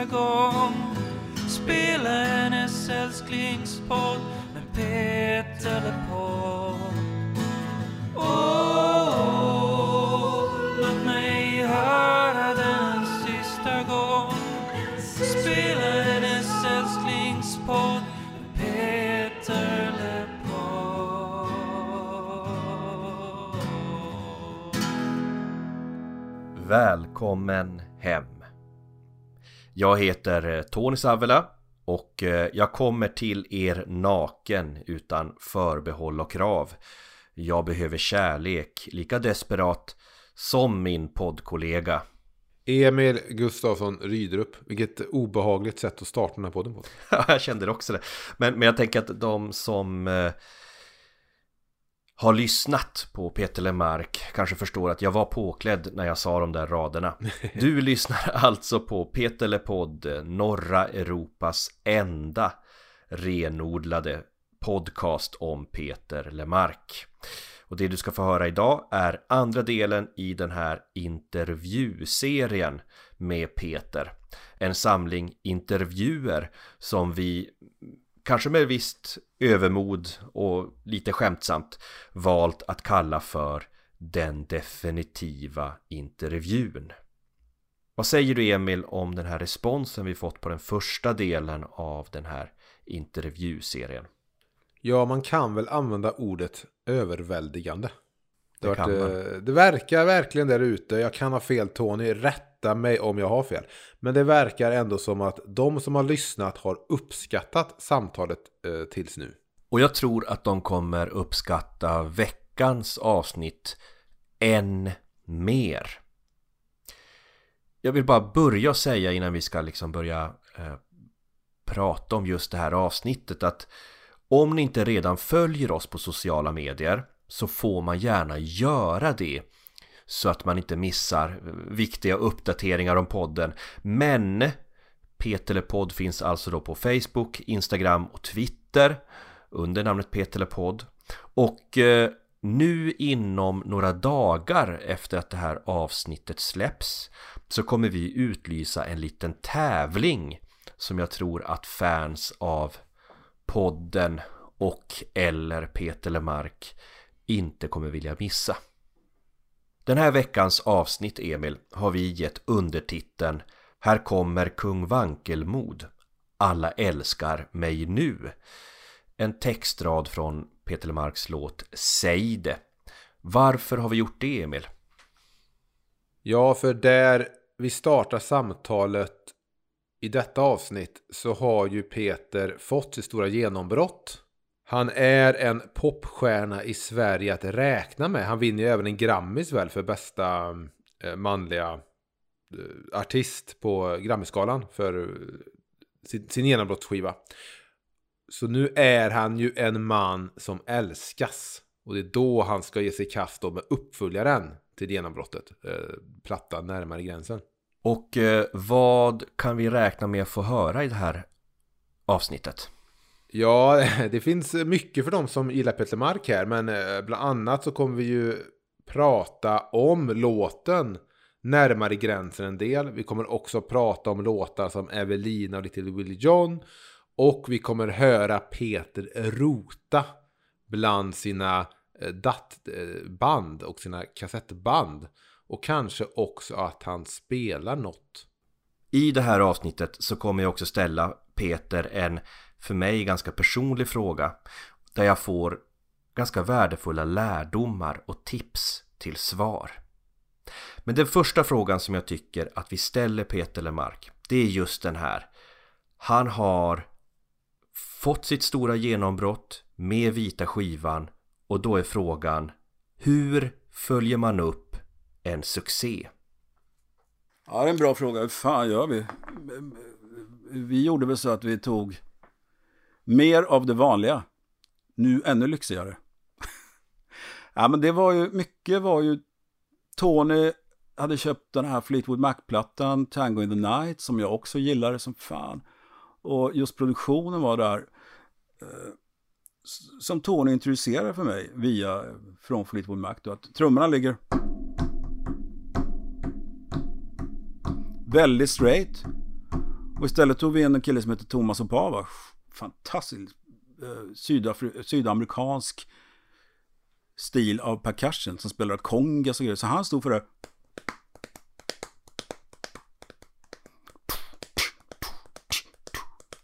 sista gång. Spela hennes älsklingspodd med Peter LePaul Åh, oh, låt mig höra den en sista gång. Spela hennes älsklingspodd med Peter LePold Välkommen hem! Jag heter eh, Tony Savela och eh, jag kommer till er naken utan förbehåll och krav. Jag behöver kärlek lika desperat som min poddkollega. Emil Gustafsson Rydrup. Vilket obehagligt sätt att starta den här podden på. jag kände det också det. Men, men jag tänker att de som eh, har lyssnat på Peter Lemark kanske förstår att jag var påklädd när jag sa de där raderna. Du lyssnar alltså på Peter Lepodd, norra Europas enda renodlade podcast om Peter Lemark. Och det du ska få höra idag är andra delen i den här intervjuserien med Peter. En samling intervjuer som vi kanske med visst övermod och lite skämtsamt valt att kalla för den definitiva intervjun. Vad säger du Emil om den här responsen vi fått på den första delen av den här intervjuserien? Ja, man kan väl använda ordet överväldigande. Det, Det man. eh, det verkar verkligen där ute, jag kan ha fel Tony, rätta mig om jag har fel. Men det verkar ändå som att de som har lyssnat har uppskattat samtalet eh, tills nu. Och jag tror att de kommer uppskatta veckans avsnitt än mer. Jag vill bara börja säga innan vi ska liksom börja eh, prata om just det här avsnittet att om ni inte redan följer oss på sociala medier så får man gärna göra det så att man inte missar viktiga uppdateringar om podden. Men Petelepodd finns alltså då på Facebook, Instagram och Twitter under namnet Petelepodd. Och eh, nu inom några dagar efter att det här avsnittet släpps så kommer vi utlysa en liten tävling som jag tror att fans av podden och eller Peter Lemark inte kommer vilja missa. Den här veckans avsnitt Emil har vi gett undertiteln Här kommer kung Vankelmod Alla älskar mig nu En textrad från Peter Marks låt Säg det Varför har vi gjort det Emil? Ja, för där vi startar samtalet i detta avsnitt så har ju Peter fått sitt stora genombrott. Han är en popstjärna i Sverige att räkna med. Han vinner ju även en Grammis väl för bästa eh, manliga eh, artist på Grammisgalan för eh, sin, sin genombrottsskiva. Så nu är han ju en man som älskas. Och det är då han ska ge sig i kast då med uppföljaren till genombrottet. Eh, platta närmare gränsen. Och eh, vad kan vi räkna med att få höra i det här avsnittet? Ja, det finns mycket för dem som gillar Peter Mark här. Men eh, bland annat så kommer vi ju prata om låten närmare gränsen en del. Vi kommer också prata om låtar som Evelina och Little Willie John. Och vi kommer höra Peter rota bland sina eh, DAT-band och sina kassettband. Och kanske också att han spelar något. I det här avsnittet så kommer jag också ställa Peter en för mig ganska personlig fråga där jag får ganska värdefulla lärdomar och tips till svar. Men den första frågan som jag tycker att vi ställer Peter Lemark det är just den här. Han har fått sitt stora genombrott med vita skivan och då är frågan hur följer man upp en succé? Ja, det är en bra fråga. Hur fan gör vi? Vi gjorde väl så att vi tog mer av det vanliga. Nu ännu lyxigare. ja, men det var ju, mycket var ju, Tony hade köpt den här Fleetwood Mac-plattan, Tango in the Night, som jag också gillade som fan. Och just produktionen var där, eh, som Tony introducerade för mig via, från Fleetwood Mac, då, att trummorna ligger väldigt straight. Och istället tog vi in en kille som heter Thomas Opava. Fantastisk eh, sydafri- sydamerikansk stil av percussion som spelar kongas och grejer. Så han stod för det.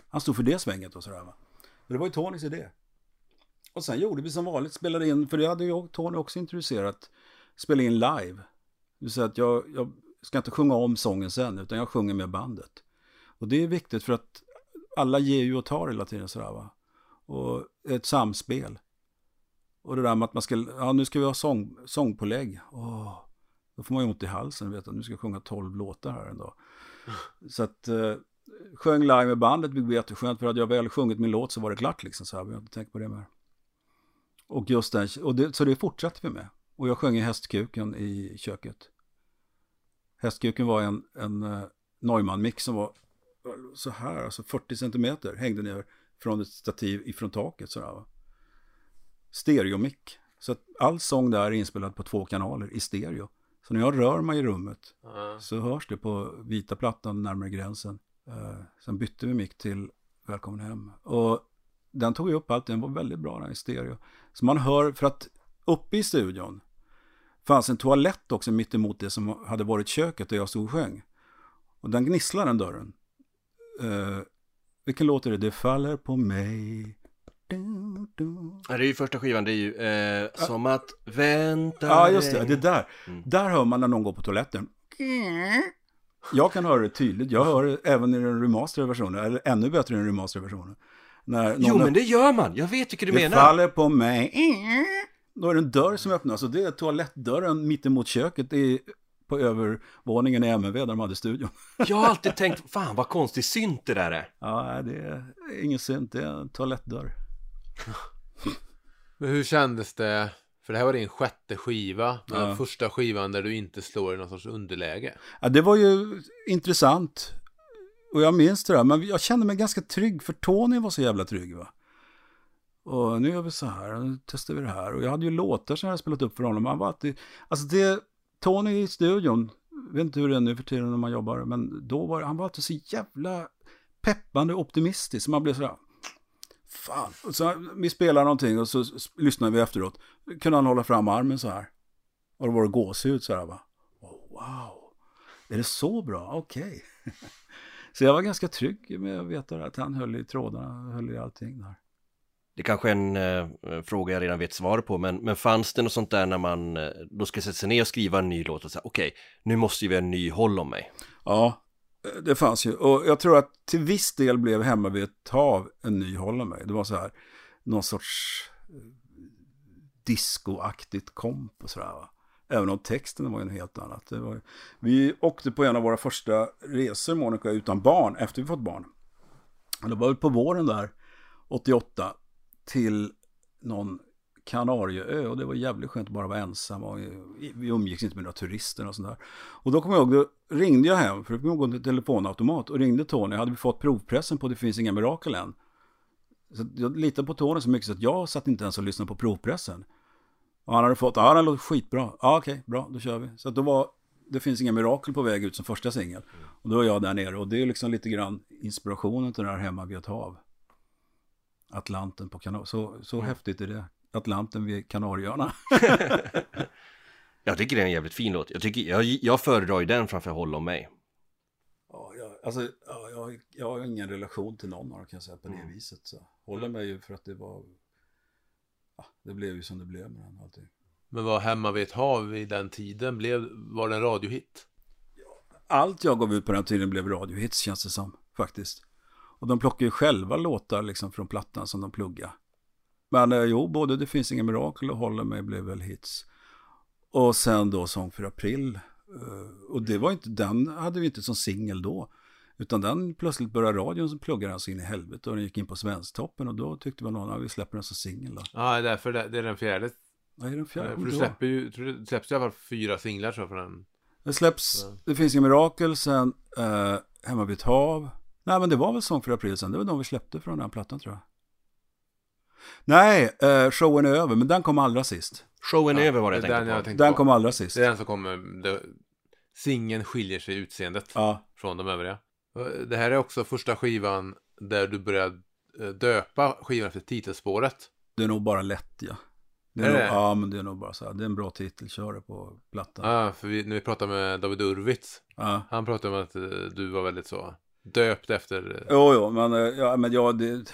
Han stod för det svänget och sådär va. Och det var ju Tonys idé. Och sen gjorde vi som vanligt, spelade in, för det hade ju Tony också introducerat, spela in live. Det vill säga att jag, jag ska inte sjunga om sången sen, utan jag sjunger med bandet. Och det är viktigt för att alla ger ju och tar hela tiden sådär va. Och ett samspel. Och det där med att man ska, ja nu ska vi ha sång, sångpålägg. Åh, då får man ju ont i halsen, vet att nu ska jag sjunga tolv låtar här en dag. Så att, eh, sjöng live med bandet, det blev jätteskönt för hade jag väl sjungit min låt så var det klart liksom. Så här, jag har inte tänkt på det mer. Och just den, och det, så det fortsatte vi med. Och jag sjöng i Hästkuken i köket. Hästkuken var en, en uh, Neumann-mix som var så här, alltså 40 centimeter hängde ner från ett stativ ifrån taket sådär va. Stereomick. Så att all sång där är inspelad på två kanaler i stereo. Så när jag rör mig i rummet Ja. så hörs det på vita plattan närmare gränsen. Uh, sen bytte vi mick till Välkommen hem. Och den tog ju upp allt, den var väldigt bra den i stereo. Så man hör, för att uppe i studion fanns en toalett också mitt emot det som hade varit köket där jag stod och sjöng. Och den gnisslar den dörren. Uh, vilken låt är det? Det faller på mig. Du, du. Ja, det är ju första skivan, det är ju eh, som att vänta Ja, just det. Det där. Mm. Där hör man när någon går på toaletten. Jag kan höra det tydligt. Jag hör det även i den remasterade versionen. Eller ännu bättre i den remasterade versionen. När någon Jo, men det gör man. Jag vet vilket du det menar. faller på mig. Då är det en dörr som öppnas. Och det är toalettdörren mittemot köket. Det är på övervåningen i MV där de hade studion. Jag har alltid tänkt, fan vad konstig synt det där är. Ja, det är ingen synt. Det är en toalettdörr. Men hur kändes det? För det här var din sjätte skiva. Men Ja. den första skivan där du inte slår i någon sorts underläge. Ja, det var ju intressant. Och jag minns det där, men jag kände mig ganska trygg, för Tony var så jävla trygg va. Och nu gör vi så här, nu testar vi det här. Och jag hade ju låtar som jag hade spelat upp för honom. Han var alltid, alltså det, Tony i studion, jag vet inte hur det är nu för tiden när man jobbar, men då var han var alltid så jävla peppande och optimistisk. Så man blev sådär, fan. Och så, vi spelar någonting och så lyssnar vi efteråt. Kunde han hålla fram armen så här. Och då var det gåshud så här va. Oh, wow. Är det så bra? Okej. så jag var ganska trygg med att veta att han höll i trådarna, höll i allting där. Det kanske är en eh, fråga jag redan vet svar på, men, men fanns det något sånt där när man eh, då ska sätta sig ner och skriva en ny låt och säga okej, nu måste vi ha en ny håll om mig. Ja, eh, det fanns ju. Och jag tror att till viss del blev hemma vid ett hav en ny håll om mig. Det var så här, någon sorts eh, discoaktigt komp och sådär va. Även om texten var ju något helt annat. Det var, vi åkte på en av våra första resor, Monica, utan barn, efter vi fått barn. Det var väl på våren där, 88, till någon Kanarieö och det var jävligt skönt att bara vara ensam och eh, vi umgicks inte med några turister och sådär. Och då kommer jag ihåg, då ringde jag hem, för det kom en telefonautomat och ringde Tony, hade vi fått provpressen på Det finns inga mirakel än. Så jag litade på Tony så mycket så att jag satt inte ens och lyssnade på provpressen. Och han hade fått, ja den låter skitbra, ja okej, bra, då kör vi. Så att då var Det finns inga mirakel på väg ut som första singel. Och då är jag där nere och det är liksom lite grann inspirationen till det här hemma vid ett hav. Atlanten på Kanarieöarna, så, så häftigt är det. Atlanten vid Kanarieöarna. Jag tycker det är en jävligt fin låt. Jag, tycker, jag, jag föredrar ju den framför Håll om mig. Ja, jag, alltså, ja, jag, jag har ingen relation till någon av dem kan jag säga på det Mm. viset. Så. Håller mig ju för att det var, ja, det blev ju som det blev med den allting. Men var Hemma vid ett hav i den tiden? Blev, var det en radiohit? Allt jag gav ut på den tiden blev radiohits känns det som, faktiskt. Och de plockar ju själva låtar liksom från plattan som de pluggar. Men eh, jo, både Det finns inga mirakel och Håller mig blev väl hits. Och sen då Sång för april. Eh, och det var inte, den hade vi inte som singel då. Utan den plötsligt började radion som pluggade den så in i helvete och den gick in på Svensktoppen och då tyckte väl någon att vi släpper den som singel då. Ja, därför det, det är den fjärde. Är den fjärde? För du släpper ju, det släpps i alla fall fyra singlar jag från den. Det släpps, Ja. det finns inga mirakel, sen eh, Hemma vid ett hav. Nej men det var väl Sång för april sen, det var de vi släppte från den här plattan tror jag. Nej, eh, showen är över, men den kom allra sist. Showen är Ja, över var det jag tänkte den på. jag tänkte Den på. kom allra sist. Det är den som kommer. Det, singeln skiljer sig i utseendet Ja, från de övriga. Det här är också första skivan där du började eh, döpa skivan efter titelspåret. Det är nog bara lätt ja. Det är Är nog, det? Ja, men det är nog bara så här. Det är en bra titel, kör det på plattan. Ja, för vi, när vi pratade med David Urwitz. Ja. Han pratade om att eh, du var väldigt så döpt efter... eh, Jo, jo, men, eh, ja, men ja, det,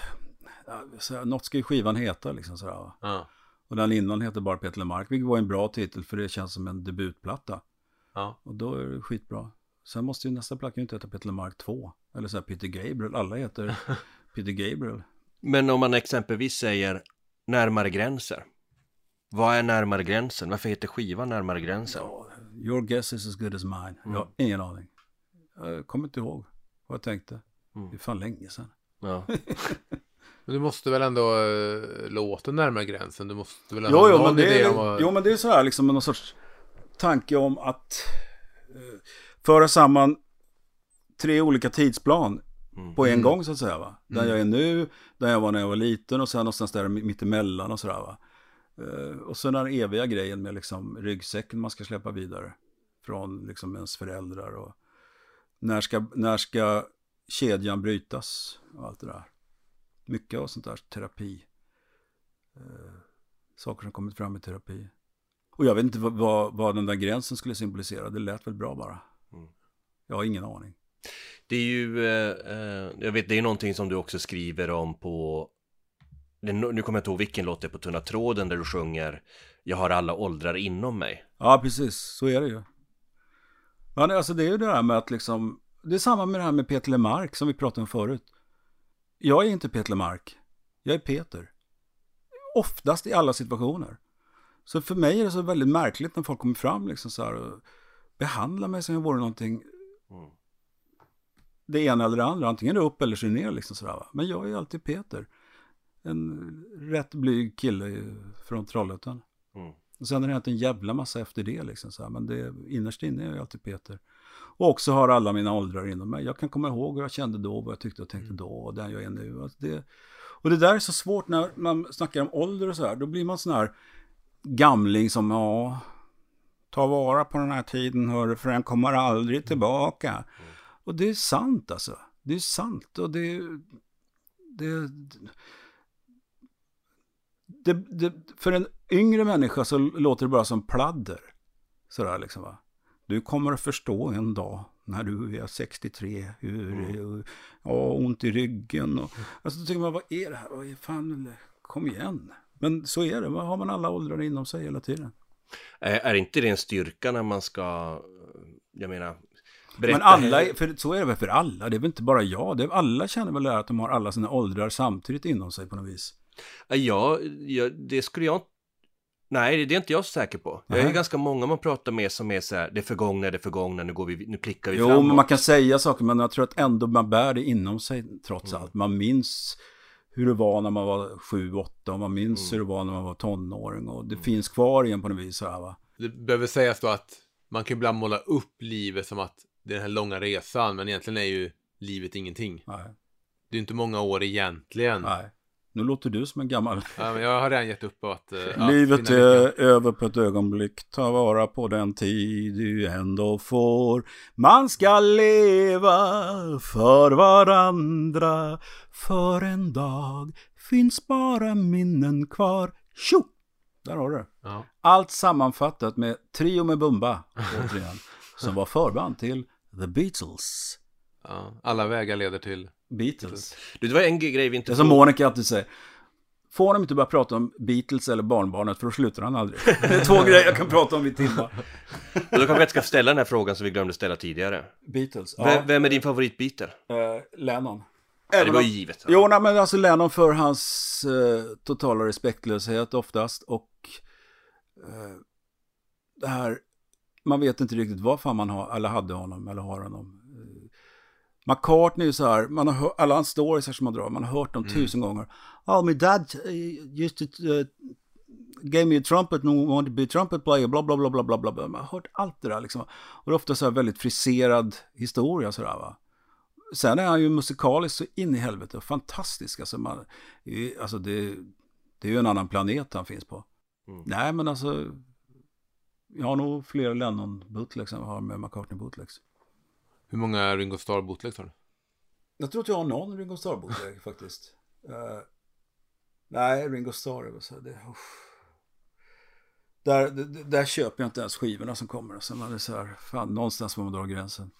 ja, så något ska ju skivan heta liksom sådär. Ja. Och den innan heter bara Peter Lemark, vilket var en bra titel för det känns som en debutplatta. Ja. Och då är det skitbra. Sen måste ju nästa platta inte heta Peter Lemark 2. Eller så här Peter Gabriel, alla heter Peter Gabriel. Men om man exempelvis säger närmare gränser. Vad är närmare gränsen? Varför heter skivan närmare gränsen? Ja, your guess is as good as mine. Jag har ingen aning. Jag kommer inte ihåg vad jag tänkte. Mm. Det är fan länge sedan. Ja. Men du måste väl ändå äh, låta närmare gränsen? Du måste väl Jo, ha jo, någon men det idé är, om vad... jo, men det är så här liksom någon sorts tanke om att eh, föra samman tre olika tidsplan Mm. på en Mm. gång så att säga. Va? Där Mm. jag är nu, där jag var när jag var liten och sen någonstans där mittemellan och sådär. Va? Eh, och så den här eviga grejen med liksom ryggsäcken man ska släppa vidare från liksom ens föräldrar och när ska, när ska kedjan brytas och allt det där. Mycket av sånt där terapi. Eh, saker som kommit fram i terapi. Och jag vet inte vad, vad, vad den där gränsen skulle symbolisera. Det lät väl bra bara. Mm. Jag har ingen aning. Det är ju, eh, eh, jag vet, det är någonting som du också skriver om på, nu kommer jag inte ihåg vilken låt det är på Tunna tråden där du sjunger Jag har alla åldrar inom mig. Ja, precis. Så är det ju. Men alltså det är ju det här med att liksom, det är samma med det här med Peter Lemark som vi pratade om förut. Jag är inte Peter Lemark. Jag är Peter. Oftast i alla situationer. Så för mig är det så väldigt märkligt när folk kommer fram liksom så här och behandlar mig som jag vore någonting Mm. det ena eller det andra. Antingen är det upp eller så är det ner liksom sådär va. Men jag är alltid Peter. En rätt blyg kille från Trollhättan. Mm. Och sen har det hänt en jävla massa efter det liksom så här. Men det, innerst inne är jag alltid Peter. Och också har alla mina åldrar inom mig. Jag kan komma ihåg vad jag kände då, vad jag tyckte och tänkte då och den jag är nu. Alltså det, och det där är så svårt när man snackar om ålder och så här. Då blir man sån här gamling som, ja, ta vara på den här tiden hörru, för den kommer aldrig tillbaka. Och det är sant alltså. Det är sant och det, det, det, det för en yngre människa så låter det bara som pladder. Sådär liksom va. Du kommer att förstå en dag när du är 63, hur, Mm. ja, ont i ryggen och, alltså då tycker man, vad är det här? Vad är fan, kom igen. Men så är det, har man alla åldrar inom sig hela tiden? Är, är inte det en styrka när man ska, jag menar, berätta Men alla, för så är det väl för alla, det är väl inte bara jag, det är, alla känner väl att de har alla sina åldrar samtidigt inom sig på något vis. Ja, ja, det skulle jag Nej, det är inte jag så säker på. Jag är Nej. ganska många man pratar med som är så här, det förgångna, det förgångna, nu går vi, nu klickar vi Jo, framåt. men man kan säga saker, men jag tror att ändå man bär det inom sig trots Mm. allt. Man minns hur det var när man var sju, åtta, och man minns Mm. hur det var när man var tonåring och det finns kvar igen på något vis. Så här, va? Det behöver sägas då att man kan ibland måla upp livet som att det är den här långa resan, men egentligen är ju livet ingenting. Nej, Det är ju inte många år egentligen. nej. Nu låter du som en gammal... Ja, men jag har redan gett upp på att... eh, ja, Livet är över på ett ögonblick, ta vara på den tid du ändå får. Man ska leva för varandra, för en dag finns bara minnen kvar. Tjo! Där har du det. Ja. Allt sammanfattat med Trio med Bumba, återigen, som var förband till The Beatles. Ja, alla vägar leder till... Beatles. Du, det var en grej vi Det inte är som Monica alltid säger. Får de inte börja prata om Beatles eller barnbarnet för då slutar han aldrig. Det är två grejer jag kan prata om i timmar. Och då kanske jag ska ställa den här frågan som vi glömde ställa tidigare. Beatles, ja. Vem, vem är din favorit Beatle? Eh, Lennon. Ja, det var ju givet. Jo, nej, men alltså Lennon för hans eh, totala respektlöshet oftast och eh, det här, man vet inte riktigt vad fan man har, eller hade honom, eller har honom. Eh, McCartney är så här, man har hört, alla hans stories här som man drar, man har hört dem tusen gånger. Oh, my dad uh, used to uh, gave me a trumpet and wanted to be a trumpet player, bla bla bla bla bla bla. Man har hört allt det där liksom. Och det är ofta så här väldigt friserad historia sådär va. Sen är han ju musikaliskt så in i helvete och fantastisk. Alltså, man, alltså det, det är ju en annan planet han finns på. Mm. Nej men alltså, jag har nog fler Lennon bootlegs än jag har med McCartney bootlegs. Hur många Ringo Starr bootlegs har du? Jag tror att jag har någon Ringo Starr-bootleg faktiskt. Eh, nej, Ringo Starr så det, uff. där, där, där köper jag inte ens skivorna som kommer. Sen man är så här, fan, någonstans får man dra gränsen.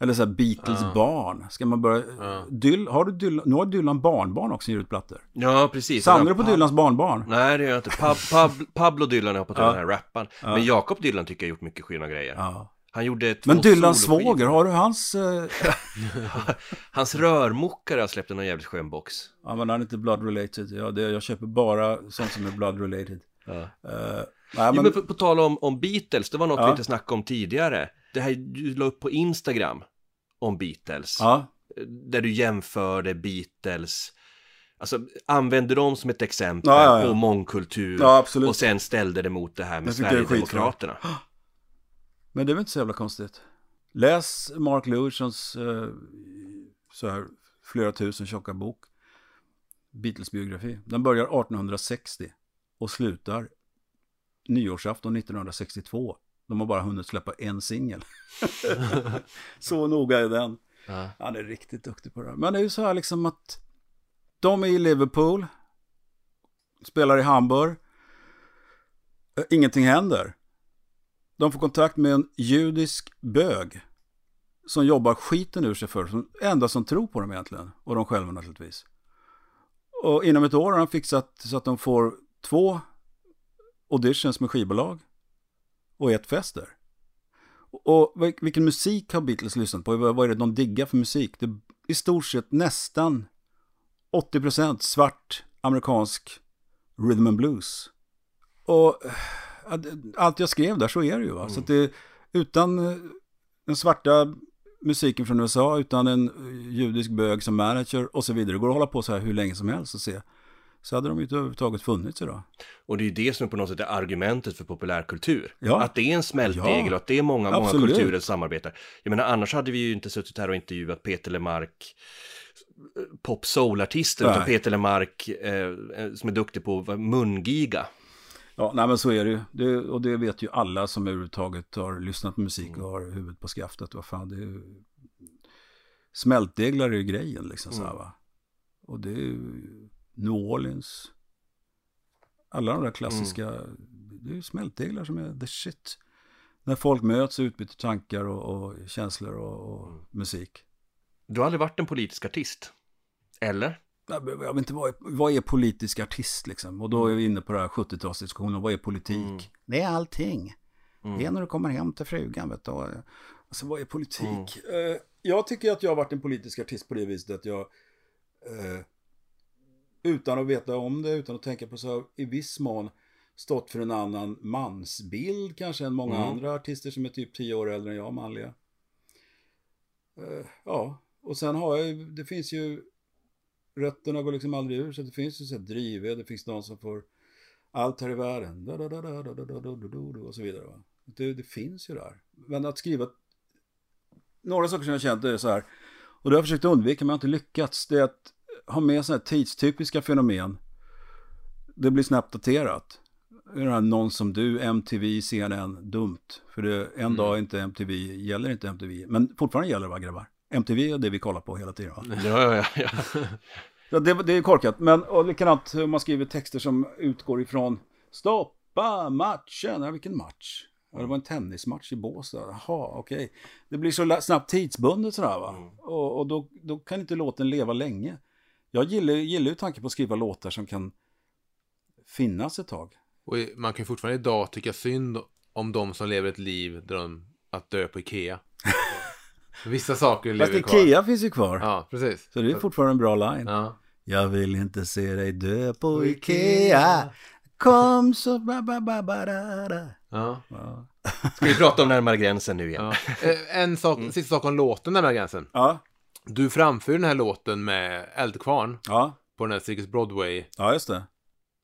Eller så här Beatles Ja. barn. Ska man börja... Ja. Dyl, har du Dylan, nu har Dylan barnbarn också ger ut plattor. Ja, precis. Samlar du på Pa- Dylans barnbarn? Nej, det gör jag inte. Pab, Pab, Pablo Dylan har hoppat Ja. den här rappan. Ja. Men Jakob Dylan tycker jag har gjort mycket sköna grejer. Ja. Han gjorde två Men soloskivor. svåger, har du hans... Eh... Hans rörmokare har släppt en jävligt skön box. Ja, men han är inte blood related. Ja, det, jag köper bara sånt som är blood related. Ja. Eh, nej, Men... men... men på, på tal om, om Beatles, det var något Ja. vi inte snackade om tidigare. Det här du la upp på Instagram om Beatles. Ja, Där du jämförde Beatles. Alltså använde dem som ett exempel Ja, ja, ja. på mångkultur. och sen ställde det mot det här med Sverigedemokraterna. Men det är väl inte så jävla konstigt. Läs Mark Lewisons eh, så här flera tusen tjocka bok. Beatles biografi. Den börjar 1860 och slutar nyårsafton 1962. De har bara hunnit släppa en singel. så noga är den. Ja. Han är riktigt duktig på det här. Men det är ju så här liksom att de är i Liverpool, spelar i Hamburg, Eh, ingenting händer. De får kontakt med en judisk bög som jobbar skiten ur sig för som enda som tror på dem egentligen. Och de själva naturligtvis. Och inom ett år har han fixat så att de får två auditions med skivbolag och ett fester. Och vilken musik har Beatles lyssnat på? Vad är det de diggar för musik? Det är i stort sett nästan 80% svart amerikansk rhythm and blues. Och allt jag skrev där så är det ju. Va? Så att det, utan eh, den svarta musiken från USA, utan en eh, judisk bög som manager och så vidare. Det går att hålla på så här hur länge som helst och se. Så hade de ju inte överhuvudtaget funnits idag. Och det är ju det som på något sätt är argumentet för populärkultur. Ja. Att det är en smältdegel Ja. och att det är många, många Absolut. kulturer som samarbetar. Jag menar, annars hade vi ju inte suttit här och intervjuat Peter Lemark, eh, pop soul-artister, utan. Peter Lemark eh, som är duktig på mungiga. Ja, nej men så är det ju. Det, och det vet ju alla som överhuvudtaget har lyssnat på musik och har huvudet på skaftet. Vad fan, det är ju... Smältdeglar är ju grejen liksom så här va. Och det är ju New Orleans. Alla de där klassiska, det är ju smältdeglar som är the shit. När folk möts och utbyter tankar och, och känslor och, och musik. Du har aldrig varit en politisk artist? Eller? Jag vet inte, vad är, vad är politisk artist liksom? Och då är vi inne på det här 70-talsdiskussionen, vad är politik? Mm. Det är allting. Mm. Det är när du kommer hem till frugan, vet du. Alltså vad är politik? Mm. Eh, jag tycker att jag har varit en politisk artist på det viset att jag eh, utan att veta om det, utan att tänka på så, i viss mån stått för en annan mansbild kanske än många Mm. andra artister som är typ tio år äldre än jag, manliga. Eh, ja, och sen har jag det finns ju rötterna går liksom aldrig ur så det finns ju så här drivved, det finns de som får allt här i världen da, da, da, da, da, da, da, da, och så vidare. Va? Det, det finns ju där. Men att skriva några saker som jag känt är så här och det har jag försökt undvika men jag har inte lyckats. Det är att ha med sådana här tidstypiska fenomen. Det blir snabbt daterat. Det är det här någon som du, MTV, CNN, dumt. För det, en Mm. dag inte MTV, gäller inte MTV. Men fortfarande gäller det va grabbar? MTV är det vi kollar på hela tiden va? Ja, ja, ja. Ja, det, det är korkat. Men och likadant hur man skriver texter som utgår ifrån Stoppa matchen. Ja, vilken match? Ja, det var en tennismatch i Båstad. Jaha, okej. Det blir så snabbt tidsbundet sådär va. Mm. Och, och då, då kan inte låten leva länge. Jag gillar, gillar ju tanken på att skriva låtar som kan finnas ett tag. Och man kan fortfarande idag tycka synd om de som lever ett liv där de, att dö på Ikea. Vissa saker Fast lever kvar. Ikea finns ju kvar. Ja, precis. Så det är fortfarande en bra line. Ja. Jag vill inte se dig dö på Ikea. Kom så ba ba ba ba da da. ja. Ja. Ska vi prata om närmare gränsen nu igen? ja. Eh, En sak, sista sak om låten, närmare gränsen. Ja, Du framför den här låten med Eldkvarn ja, på den här Cirkus Broadway ja just det.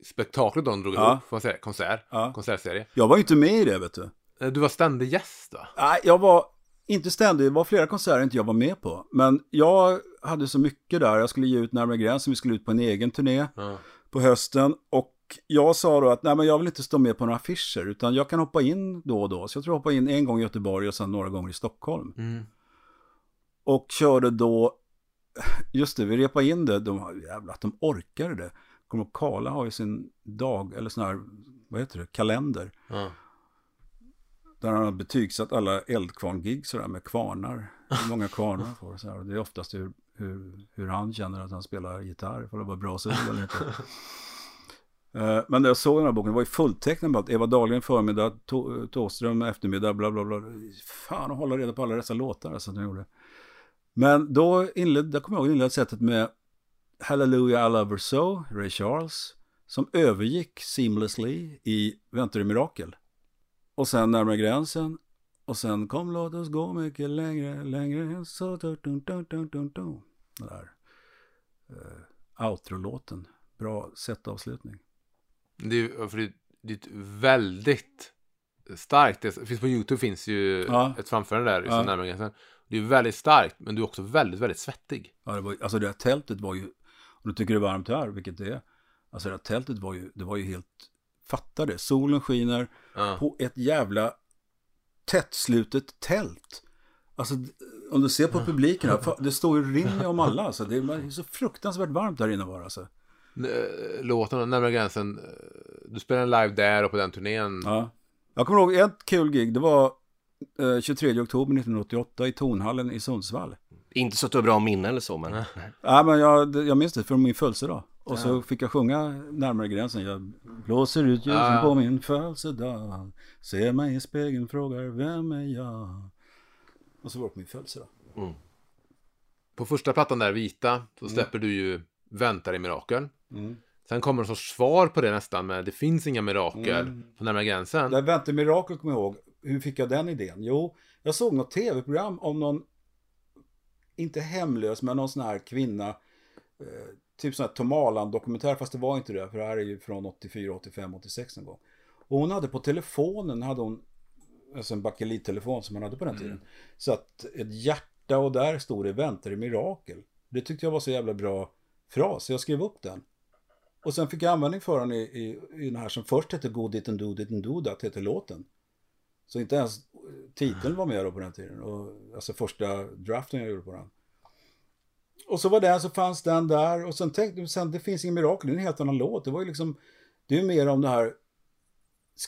spektaklet de drog Ja. ihop, får man säga, konsert, Ja. konsertserie. Jag var ju inte med i det, vet du. Eh, Du var ständig gäst va? Nej, jag var inte ständig. Det var flera konserter inte jag var med på. Men jag hade så mycket där. Jag skulle ge ut Närmare gränsen. Vi skulle ut på en egen turné Ja. på hösten. Och jag sa då att nej, men jag vill inte stå med på några affischer. Utan jag kan hoppa in då och då. Så jag tror jag hoppade in en gång i Göteborg och sen några gånger i Stockholm. Mm. Och körde då just det, vi repade in det. De, jävlar att de orkade det. Kommer Karla har ju sin dag, eller sån här, vad heter det, kalender. Ja. Där han har betygsatt alla eldkvarn-gig sådär med kvarnar. Hur många kvarnar han får. Så här. Och Det är oftast hur, hur, hur han känner att han spelar gitarr. För det var bra solo eller inte. Eh, Men när jag såg den här boken, det var ju fulltecknat med att Eva Dahlgren förmiddag, Thåström eftermiddag, bla bla bla. Fan att hålla reda på alla dessa låtar alltså, de gjorde. Men då inledde, där kommer jag ihåg inledde sättet med Hallelujah I Love Her So, Ray Charles, som övergick seamlessly i Väntar i Mirakel. Och sen Närmare gränsen. Och sen Kom låt oss gå mycket längre, längre än så. Dun, dun, dun, dun, dun. Den där uh, outro-låten. Bra set-avslutning. Det är för det, det är ett väldigt starkt. Det finns på YouTube finns ju Ja. ett framförande där, Ja. närmare gränsen. Det är väldigt starkt, men du är också väldigt, väldigt svettig. Ja, det var, alltså det här tältet var ju, om du tycker det är varmt här, vilket det är. Alltså det här tältet var ju, det var ju helt, fatta det, solen skiner Ja. på ett jävla tättslutet tält. Alltså om du ser på publiken här, det står ju rinner om alla. Alltså, det är så fruktansvärt varmt där inne bara. Alltså. Eh, Låten närmare gränsen, eh, du spelade live där och på den turnén. Ja. Jag kommer ihåg ett kul gig, det var eh, 23 oktober 1988 i Tonhallen i Sundsvall. Inte så att du har bra minne eller så, men... Ja, men jag, det- jag minns det från min födelsedag. Och så fick jag sjunga närmare gränsen. Jag blåser ut ljusen Ja. på min födelsedag. Ser mig i spegeln, frågar vem är jag? Och så var det på min födelsedag. På första plattan där, Vita, så släpper du ju Väntar i mirakel. Sen kommer en sorts svar på det nästan med Det finns inga mirakel på närmare gränsen. Där Vänta mirakel kommer jag ihåg. Hur fick jag den idén? Jo, jag såg något tv-program om någon, inte hemlös, men någon sån här kvinna. Typ sån här Tom Arland-dokumentär, fast det var inte det. För det här är ju från 84, 85, 86 någon gång. Och hon hade på telefonen, hade hon, alltså en bakelittelefon som man hade på den tiden. Så att ett hjärta och där stod det Väntar i mirakel. Det tyckte jag var så jävla bra fras, så jag skrev upp den. Och sen fick jag användning för den i, i, i den här som först hette Go Didn't Do Didn't Do That, hette låten. Så inte ens titeln var med då på den tiden. Och, alltså första draften jag gjorde på den. Och så var den, så fanns den där. Och sen tänkte jag, sen, det finns ingen mirakel, det är en helt annan låt. Det var ju liksom, det är mer om det här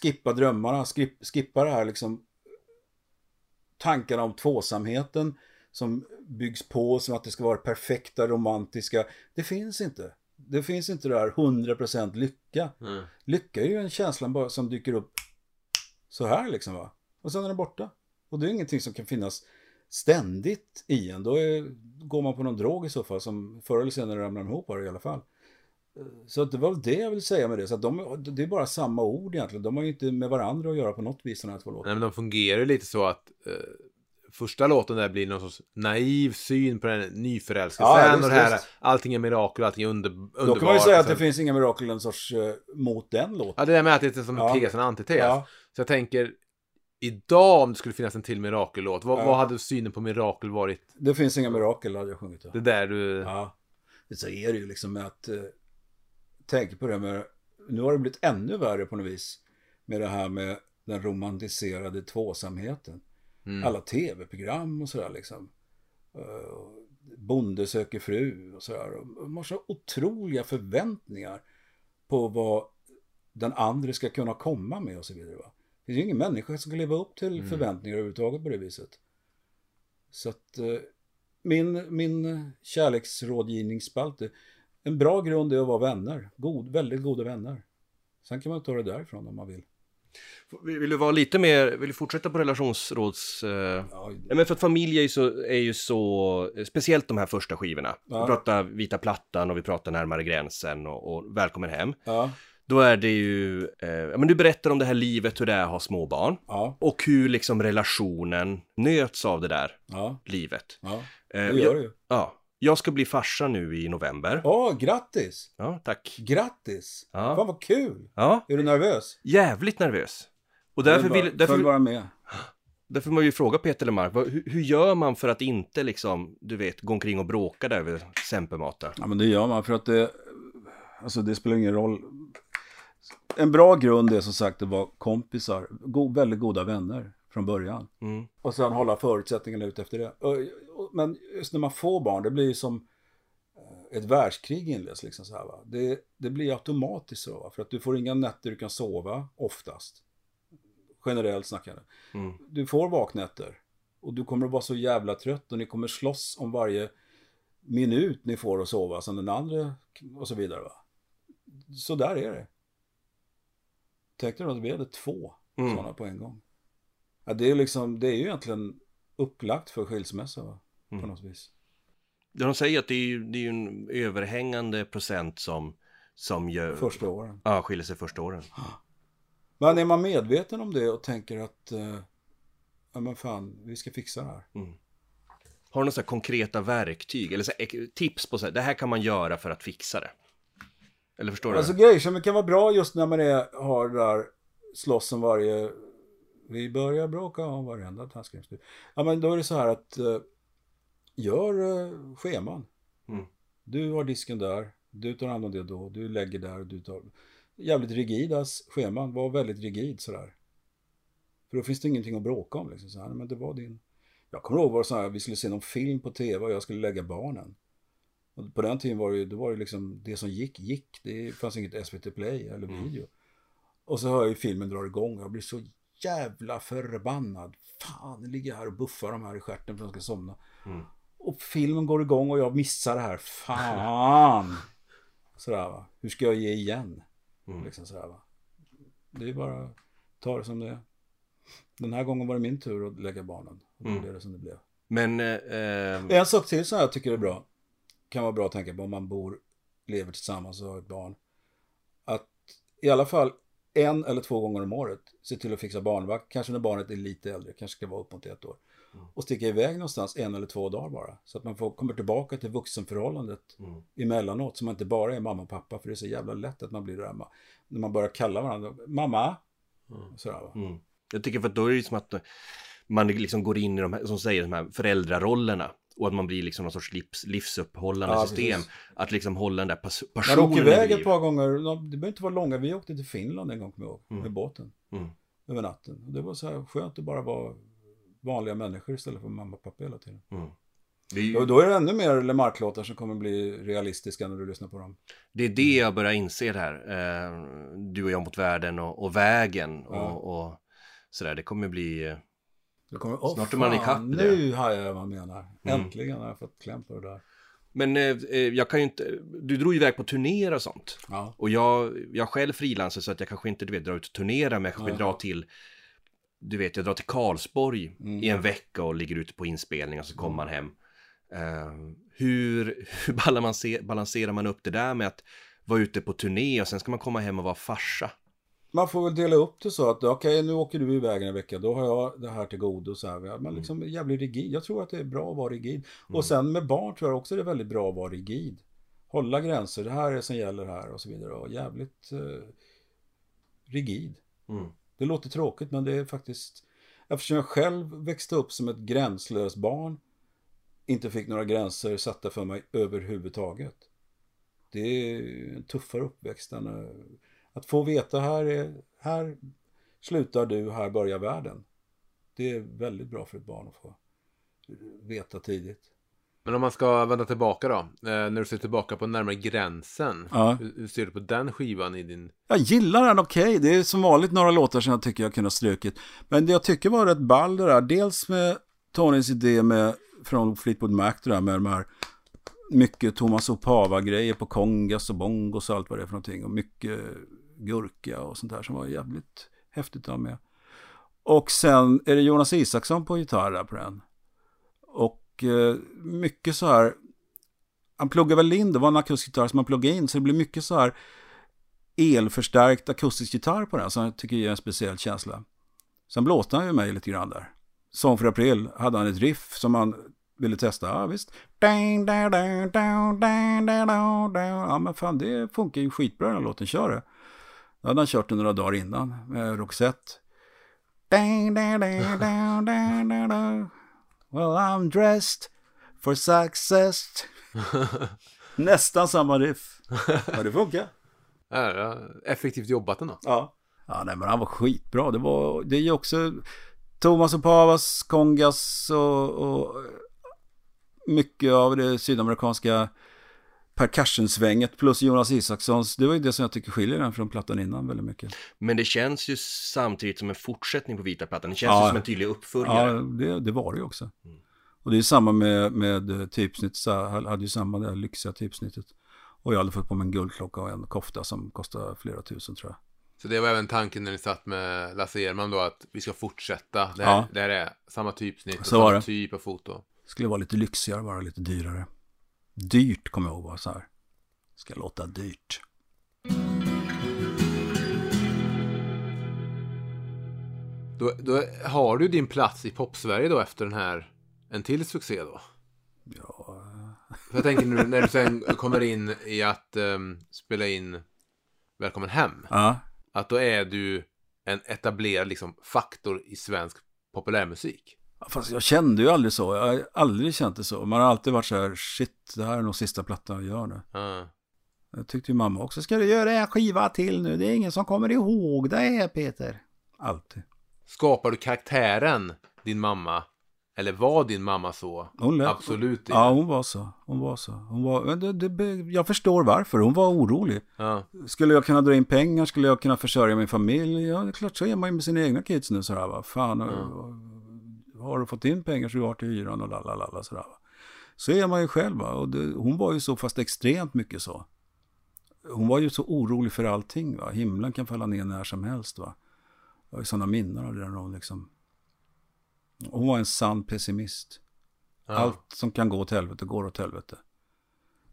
skippa drömmarna, skip, skippa det här liksom tankarna om tvåsamheten som byggs på som att det ska vara perfekta, romantiska. Det finns inte. Det finns inte det här 100% lycka. Mm. Lycka är ju en känsla bara som dyker upp så här liksom va. Och sen är den borta. Och det är ingenting som kan finnas ständigt i en. Då är, går man på någon drog i så fall som förr eller senare ramlar ihop i alla fall. Så att det var det jag vill säga med det. Så de, det är bara samma ord egentligen. De har ju inte med varandra att göra på något vis, de här två låtarna. Nej, men de fungerar lite så att eh, första låten där blir någon sorts naiv syn på den nyförälskelsen. Ja, visst, och det här, visst. allting är mirakel, allting är under, underbart. Då kan man ju säga att det sen- finns inga mirakel en sorts eh, mot den låten. Ja, det där med att det är som en Ja. tes, en antites. Ja. Så jag tänker, idag om det skulle finnas en till mirakellåt, vad, Ja. vad hade synen på mirakel varit? Det finns inga mirakel hade jag sjungit. då. Det där du... Ja, så är det ju liksom med att eh, tänka på det med, nu har det blivit ännu värre på något vis med det här med den romantiserade tvåsamheten. Mm. Alla tv-program och sådär liksom. Uh, bonde söker fru och sådär. Man har så otroliga förväntningar på vad den andra ska kunna komma med och så vidare. Va? Det är ju ingen människa som kan leva upp till förväntningar överhuvudtaget på det viset. Så att eh, min, min kärleksrådgivningsspalte, en bra grund är att vara vänner. God, väldigt goda vänner. Sen kan man ta det därifrån om man vill. Vill du vara lite mer, vill du fortsätta på relationsråds... Eh... Ja, men för att familj är ju så, är ju så speciellt de här första skivorna. Ja. Vi pratar Vita Plattan och vi pratar Närmare gränsen och, och Välkommen hem. ja, Då är det ju, eh, men du berättar om det här livet, hur det är att ha småbarn. ja, Och hur liksom relationen nöts av det där ja, livet. ja. Eh, Det gör jag, det ju. ja, jag ska bli farsa nu i november. Åh, grattis! Ja, tack. Grattis! Ja. Fan vad kul! Ja, Är du nervös? jävligt nervös. Och därför bara- vill, därför, Följ bara med. därför jag ju fråga Peter Lemark, hur, hur gör man för att inte liksom, du vet, gå omkring och bråka där över Sempermatar? Ja, men det gör man för att det, alltså det spelar ingen roll. En bra grund är som sagt att vara kompisar, go, väldigt goda vänner från början. Mm. Och sen hålla förutsättningarna ut efter det. Men just när man får barn, det blir ju som ett världskrig inleds. Liksom så här, va? Det, det blir automatiskt så. Va? För att du får inga nätter du kan sova oftast. Generellt snackar jag. Mm. Du får vaknätter. Och du kommer att vara så jävla trött och ni kommer slåss om varje minut ni får att sova som den andra och så vidare. Va? Så där är det. Dig då att vi hade två Mm. sådana på en gång. Ja, det är liksom, det är ju egentligen upplagt för skilsmässa va? på Mm. något vis. De säger att det är det är en överhängande procent som, som gör, Första åren. ja, skiljer sig första åren. Men är man medveten om det och tänker att eh, ja men fan, vi ska fixa det här. Har du några konkreta verktyg eller så här, ek- tips på så här, det här kan man göra för att fixa det? Eller förstår du? Alltså grejer som kan vara bra just när man är, har det där slåss om varje vi börjar bråka om varenda tandskrämstur. Ja men då är det så här att eh, gör eh, scheman. Mm. Du har disken där, du tar hand om det då, du lägger där, du tar... Jävligt rigida scheman, var väldigt rigid sådär. För då finns det ingenting att bråka om liksom. Så här, men det var din... Jag kommer ihåg var det så här, vi skulle se någon film på tv och jag skulle lägga barnen. Och på den tiden var det ju, då var det liksom det som gick, gick. Det fanns inget SVT Play eller video. Och så hör jag ju filmen drar igång och jag blir så jävla förbannad. Fan, det ligger här och buffar de här i stjärten för att de ska somna. Mm. Och filmen går igång och jag missar det här. Fan! Sådär va. Hur ska jag ge igen? Mm. Liksom sådär va. Det är bara att ta det som det är. Den här gången var det min tur att lägga barnen. Och då Mm. blev det som det blev. Men, eh, eh, En sak till som jag tycker är bra. Kan vara bra att tänka på om man bor, lever tillsammans och har ett barn. Att i alla fall en eller två gånger om året se till att fixa barnvakt. Kanske när barnet är lite äldre, kanske ska vara upp mot ett år. Och sticka iväg någonstans en eller två dagar bara. Så att man får, kommer tillbaka till vuxenförhållandet Mm. emellanåt. Så man inte bara är mamma och pappa. För det är så jävla lätt att man blir där. ma- När man börjar kalla varandra. Mamma! Sådär va. mm. jag tycker för att då är det som att man liksom går in i de här, som säger, de här föräldrarollerna. Och att man blir liksom någon sorts livs, livsuppehållande Ja, system. precis. Att liksom hålla den där pas- Man personen åker iväg ett par gånger. Det behöver inte vara långa. Vi åkte till Finland en gång kommer jag ihåg. Mm. Med båten. Mm. över natten. Och det var så här skönt att bara vara vanliga människor istället för mamma och pappa hela tiden. Mm. Det är, ju, Och då är det ännu mer Lemark-låtar som kommer bli realistiska när du lyssnar på dem. det är det jag börjar inse det här. Eh, du och jag mot världen och, och vägen och, Ja. och sådär. Det kommer bli... kommer, Åh, Snart är man ikapp det." Nu har jag vad man menar. Mm. Äntligen har jag fått kläm på det där. Men eh, eh, jag kan ju inte... Du drog iväg på turnéer och sånt. Ja. Och jag, jag själv frilansar så att jag kanske inte du vet, drar ut och turnerar men jag kanske Nej. drar till Du vet, jag drar till Karlsborg Mm. i en vecka och ligger ute på inspelning och så kommer man hem Eh, Hur, hur balanser, balanserar man upp det där med att vara ute på turné och sen ska man komma hem och vara farsa? Man får väl dela upp det så att okej, nu åker du iväg en vecka, då har jag det här till godo. Så här. Mm. Men liksom jävligt rigid. Jag tror att det är bra att vara rigid. Och sen med barn tror jag också det är väldigt bra att vara rigid. Hålla gränser, det här är det som gäller här och så vidare. Och jävligt eh, rigid. Mm. Det låter tråkigt men det är faktiskt Eftersom jag själv växte upp som ett gränslöst barn Inte fick några gränser satta för mig överhuvudtaget Det är en tuffare uppväxt än eh, Att få veta här är Här slutar du, här börjar världen Det är väldigt bra för ett barn att få veta tidigt Men om man ska vända tillbaka då. Eh, när du ser tillbaka på närmare gränsen. Ja. Hur, ser du på den skivan i din... Jag gillar den okej. Det är som vanligt några låtar som jag tycker jag kunde ha strukit. Men det jag tycker var rätt ball det där. Dels med Tonys idé med, från Fleetwood Mac det där med de här mycket Thomas Opava-grejer på kongas och bongos och allt vad det är för någonting. Och mycket gurka och sånt där som var jävligt häftigt att ha med. Och sen är det Jonas Isaksson på gitarr där på den. Och eh, mycket så här, han pluggade väl in, det var en akustisk gitarr som han pluggade in, så det blir mycket så här elförstärkt akustisk gitarr på den som jag tycker ger en speciell känsla. Sen blåste han ju mig lite grann där. Som för april hade han ett riff som han ville testa. Ja visst. Ja men fan det funkar ju skitbra den här låten. Kör det. Då hade han kört den några dagar innan med Roxette. Well I'm dressed for success. Nästan samma riff. Ja det funkar. Ja, ja, effektivt jobbat ändå. Ja. Ja, nej, men han var skitbra. Det var, det är ju också Thomas och Pavas, Kongas och, och mycket av det sydamerikanska percussion-svänget plus Jonas Isakssons. Det var ju det som jag tycker skiljer den från plattan innan väldigt mycket. Men det känns ju samtidigt som en fortsättning på vita plattan. Det känns Ja. ju som en tydlig uppföljare. Ja, det, det var det ju också. Mm. Och det är samma med, med typsnitt. Så jag hade ju samma där lyxiga typsnittet. Och jag hade fått på mig en guldklocka och en kofta som kostade flera tusen tror jag. Så det var även tanken när ni satt med Lasse Erman då att vi ska fortsätta. Det här, Ja. det här är samma typsnitt och Så var samma det. typ av foto. Skulle vara lite lyxigare, vara lite dyrare. Dyrt kommer jag ihåg var så här. Ska låta dyrt. Då, då har du din plats i popsverige då efter den här, en till succé då? Ja, jag tänker nu när du sen kommer in i att ehm, spela in Välkommen hem. ja. Att då är du en etablerad liksom, faktor i svensk populärmusik. Fast jag kände ju aldrig så. Jag har aldrig känt det så. Man har alltid varit så här, shit, det här är nog sista plattan jag gör nu. Ja. Jag tyckte ju mamma också, ska du göra en skiva till nu? Det är ingen som kommer ihåg det här Peter. Alltid. Skapar du karaktären din mamma? Eller var din mamma så? Hon lät- Absolut Ja, hon var så. Hon var så. Hon var, det, det, jag förstår varför. Hon var orolig. Ja. Skulle jag kunna dra in pengar? Skulle jag kunna försörja min familj? Ja, det är klart så är man ju med sina egna kids nu sådär va. Fan, har du fått in pengar så du har till hyran och lalalala sådär va. Så är man ju själv va. Och det, hon var ju så fast extremt mycket så. Hon var ju så orolig för allting va. Himlen kan falla ner när som helst va. Jag har ju sådana minnen av det där hon liksom. Hon var en sann pessimist. Ja. Allt som kan gå åt helvete går åt helvete.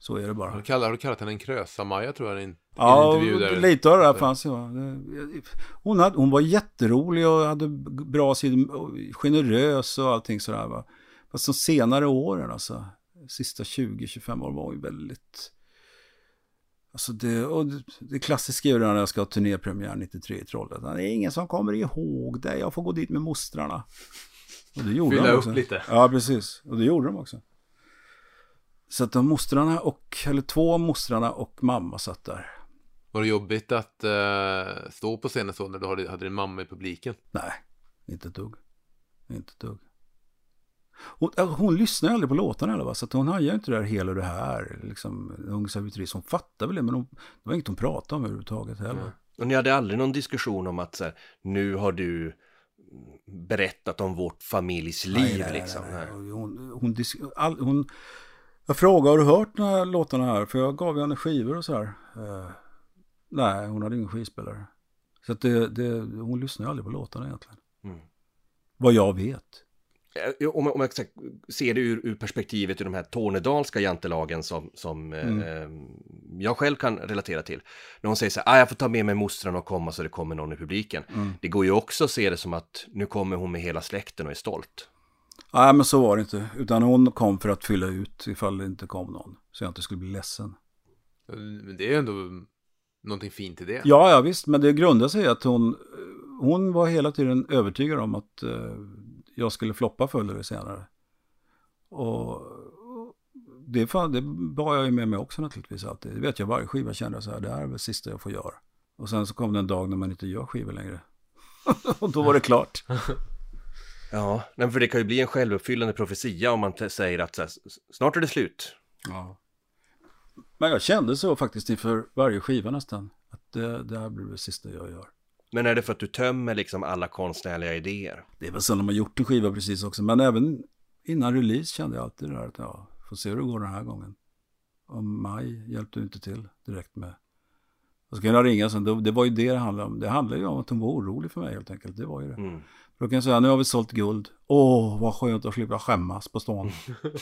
Så är det bara. Har, du kallat, har du kallat henne en krösa-Maja tror jag i en, Ja, intervju där? lite av det där fanns. Det- Hon, hade, hon var jätterolig och hade bra sidor, generös och allting sådär va. Fast de senare åren alltså, sista 20-25 år var hon ju väldigt... Alltså det, och det, klassiska är ju när jag ska ha turnépremiär 93 i Trollhättan. Det är ingen som kommer ihåg det, jag får gå dit med mostrarna. Och det gjorde Fylla de upp också. lite. Ja, precis. Och det gjorde de också. Så att de mostrarna och, eller två mostrarna och mamma satt där. Var det jobbigt att eh, stå på scenen så när du hade, hade din mamma i publiken? Nej, inte ett dugg. Inte ett dugg. Hon, alltså, hon lyssnar ju aldrig på låtarna heller va? så att hon hajar ju inte det där hela det här, liksom, servitris. Hon fattar väl det, men hon, det var inget hon pratade om överhuvudtaget heller. Och ni hade aldrig någon diskussion om att så här, nu har du berättat om vårt familjs liv liksom. nej, nej. Och Hon, hon, all, hon, jag frågade, har du hört de här låtarna här? För jag gav henne skivor och så här. Eh, nej, hon hade ingen skivspelare. Så att det, det, hon lyssnar aldrig på låtarna egentligen. Mm. Vad jag vet. Eh, Om, om jag så här, ser det ur, ur perspektivet i de här tornedalska jantelagen som, som eh, eh, jag själv kan relatera till. När hon säger så här, ah, jag får ta med mig mostrarna och komma så det kommer någon i publiken. Det går ju också att se det som att nu kommer hon med hela släkten och är stolt. Nej, men så var det inte. Utan hon kom för att fylla ut ifall det inte kom någon. Så jag inte skulle bli ledsen. Men det är ju ändå någonting fint i det. Ja, ja visst. Men det grundar sig i att hon, hon var hela tiden övertygad om att eh, jag skulle floppa förr eller senare. Och det, fan, det bar jag ju med mig också naturligtvis alltid. Det vet jag, varje skiva kände jag så här, det här är väl sista jag får göra. Och sen så kom det en dag när man inte gör skivor längre. och då var det klart. Ja, men för det kan ju bli en självuppfyllande profetia om man säger att här, snart är det slut. Ja. Men jag kände så faktiskt inför varje skiva nästan. Att det, det här blir det sista jag gör. Men är det för att du tömmer liksom alla konstnärliga idéer? Det är väl så när man gjort en skiva precis också. Men även innan release kände jag alltid det där att ja, får se hur det går den här gången. Och Maj hjälpte inte till direkt med. Och så kan jag ringa sen, det, det var ju det det handlade om. Det handlade ju om att hon var orolig för mig helt enkelt. Det var ju det. Mm. Då kan jag säga, nu har vi sålt guld. Åh, vad skönt att slippa skämmas på stan.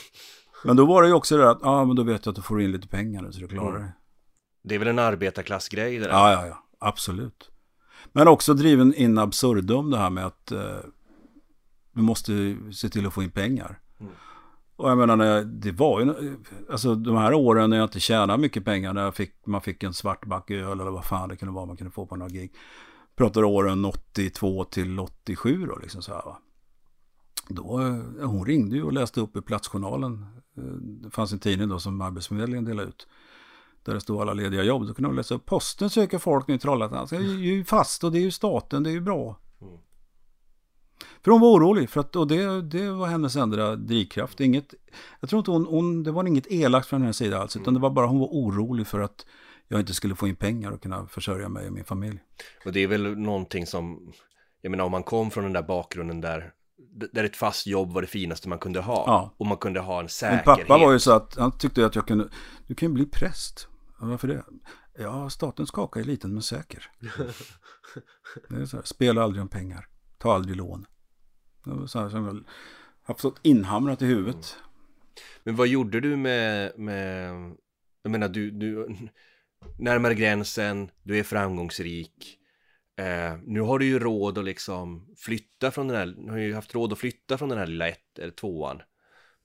men då var det ju också det där att, ja men då vet jag att du får in lite pengar nu så du klarar dig. Det är väl en arbetarklassgrej det där? Ja, ja, ja, absolut. Men också driven in absurdum det här med att eh, vi måste se till att få in pengar. Och jag menar, jag, det var ju, alltså de här åren när jag inte tjänade mycket pengar, när jag fick, man fick en svart back öl eller vad fan det kunde vara man kunde få på några gig. Pratar åren 82 till 87 då, liksom så här va. Då, eh, hon ringde ju och läste upp i Platsjournalen. Eh, Det fanns en tidning då som Arbetsförmedlingen delade ut. Där det stod alla lediga jobb. Då kunde de läsa upp. Posten söker folk nu i Trollhättan. Så det är ju fast och det är ju staten, det är ju bra. För hon var orolig, för att, och det, det var hennes enda drivkraft. Inget, jag tror inte hon, hon, det var inget elakt från hennes sida alls, utan det var bara hon var orolig för att jag inte skulle få in pengar och kunna försörja mig och min familj. Och det är väl någonting som, jag menar om man kom från den där bakgrunden där, där ett fast jobb var det finaste man kunde ha. Ja. Och man kunde ha en Min säkerhet. pappa var ju så att han tyckte att jag kunde, du kan ju bli präst. Varför det? Ja, statens kaka är liten men säker. Det är så här, spela aldrig om pengar, ta aldrig lån. Det var så här som jag har fått inhamrat i huvudet. Men vad gjorde du med, med jag menar du, du närmare gränsen, du är framgångsrik. Eh, nu har du ju råd att liksom flytta från den här, nu har ju haft råd att flytta från den här lilla ett eller tvåan.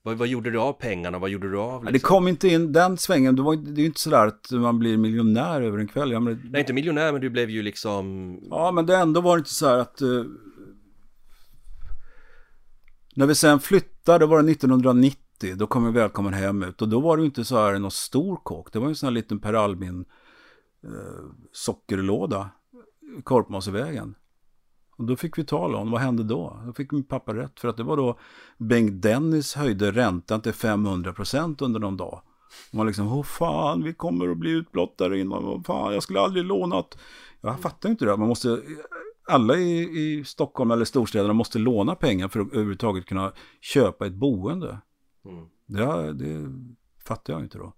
Vad, vad gjorde du av pengarna? Vad gjorde du av Det liksom? kom inte in den svängen, det, var, det är ju inte sådär att man blir miljonär över en kväll. Men, Nej, inte miljonär, men du blev ju liksom... ja, men det ändå var det inte så här att... eh, när vi sen flyttade, var det 1990, då kom vi Välkommen hem ut. Och då var det ju inte så här någon stor kåk, det var ju en sån här liten Per Albin eh, sockerlåda, Korpmosevägen. Och då fick vi tala om vad hände då? Då fick min pappa rätt för att det var då Bengt Dennis höjde räntan till 500 procent under någon dag. Man liksom, åh fan, vi kommer att bli utblottade innan, fan, jag skulle aldrig lånat. Jag fattar inte det, man måste, alla i, i Stockholm eller storstäderna måste låna pengar för att överhuvudtaget kunna köpa ett boende. Mm. Det, det fattar jag inte då.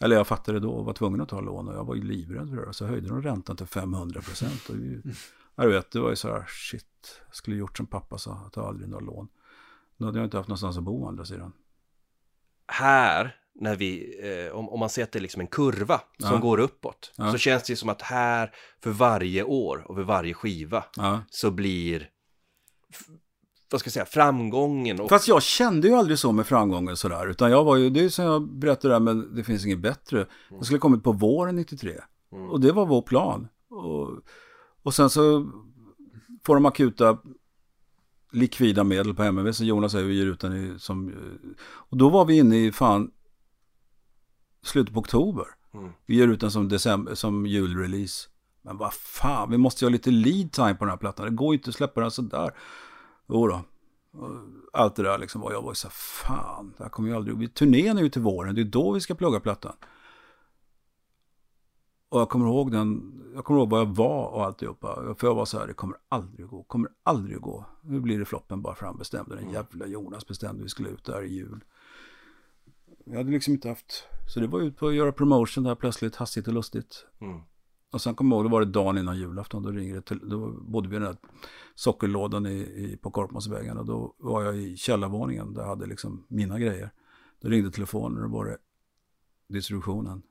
Eller jag fattade då och var tvungen att ta lån och jag var ju livrädd för det. Så höjde de räntan till 500 procent. Jag vet, det var ju så här, shit, jag skulle gjort som pappa sa, ta aldrig några lån. Då hade jag inte haft någonstans att bo å andra sidan. Här, när vi, eh, om, om man ser att det är liksom en kurva som Ja. går uppåt, Ja. så känns det som att här, för varje år och för varje skiva, Ja. så blir, vad ska jag säga, framgången och... Fast jag kände ju aldrig så med framgången sådär. Utan jag var ju, det är som jag berättade där, men det finns inget bättre. Jag skulle kommit på våren 93. Mm. Och det var vår plan. Och, och sen så får de akuta likvida medel på MMV. Så Jonas säger vi ger ut den i, som... Och då var vi inne i fan slutet på oktober. Mm. Vi ger ut den som, december, som julrelease. Men vad fan, vi måste ju ha lite lead time på den här plattan. Det går ju inte att släppa den sådär. Jo då. Allt det där liksom. Och jag var så här, fan, det här kommer ju aldrig... Turnén är ju till våren, det är då vi ska plugga plattan. Och jag kommer ihåg den, jag kommer ihåg vad jag var och alltihopa. För jag var så här, det kommer aldrig gå, kommer aldrig gå. Nu blir det floppen bara fram, bestämde den jävla Jonas bestämde vi skulle ut där i jul. Jag hade liksom inte haft, så det var ut på att göra promotion där plötsligt, hastigt och lustigt. Mm. Och sen kommer jag ihåg, det var det dagen innan julafton, då ringde det till, då bodde vi i den där sockerlådan i, i, på Korpmansvägen och då var jag i källarvåningen, där jag hade liksom mina grejer. Då ringde telefonen och då var det distributionen.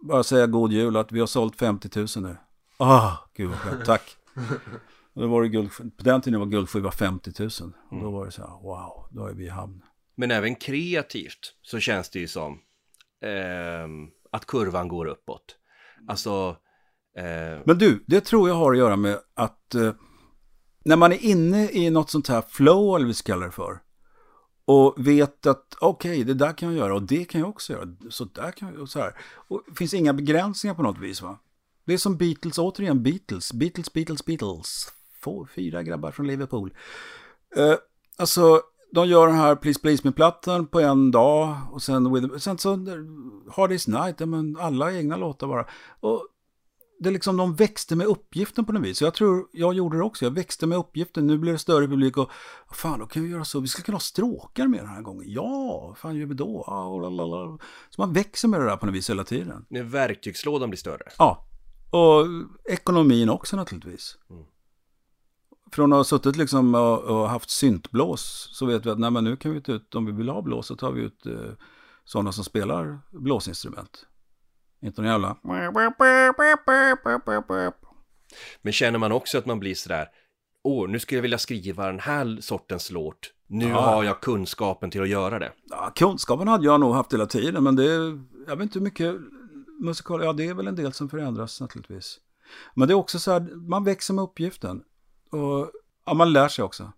Bara säga god jul att vi har sålt 50 000 nu. Ah, gud vad skönt, tack. Och då var det guld, på den tiden var guldskiva 50 000. Och då var det så här, wow, då är vi i hamn. Men även kreativt så känns det ju som ehm, att kurvan går uppåt. Alltså, eh, Men du, det tror jag har att göra med att eh, när man är inne i något sånt här flow, eller vad vi ska kalla det för, och vet att okej, det där kan jag göra och det kan jag också göra, så där kan jag och så här. Och det finns inga begränsningar på något vis va? Det är som Beatles, återigen Beatles, Beatles, Beatles, Beatles. Få, fyra grabbar från Liverpool. Eh, alltså, de gör den här Please Please Me-plattan på en dag och sen, with, sen så Hard Day's Night, men alla egna låtar bara. Och det är liksom, de växte med uppgiften på något vis. Så jag tror, jag gjorde det också. Jag växte med uppgiften. Nu blir det större publik och fan, då kan vi göra så. Vi skulle kunna ha stråkar med den här gången. Ja, fan gör vi då? Ah. Så man växer med det där på något vis hela tiden. när verktygslådan blir större. Ja, och ekonomin också naturligtvis. Mm. Från att ha suttit liksom och, och haft syntblås så vet vi att nej, men nu kan vi ta ut, om vi vill ha blås så tar vi ut eh, sådana som spelar blåsinstrument. Inte någon jävla... Men känner man också att man blir sådär, åh, nu skulle jag vilja skriva den här sortens låt. Nu Ja. har jag kunskapen till att göra det. Ja, kunskapen hade jag nog haft hela tiden, men det är, jag vet inte hur mycket musikal, ja det är väl en del som förändras naturligtvis. Men det är också så här, man växer med uppgiften. Och ja, man lär sig också.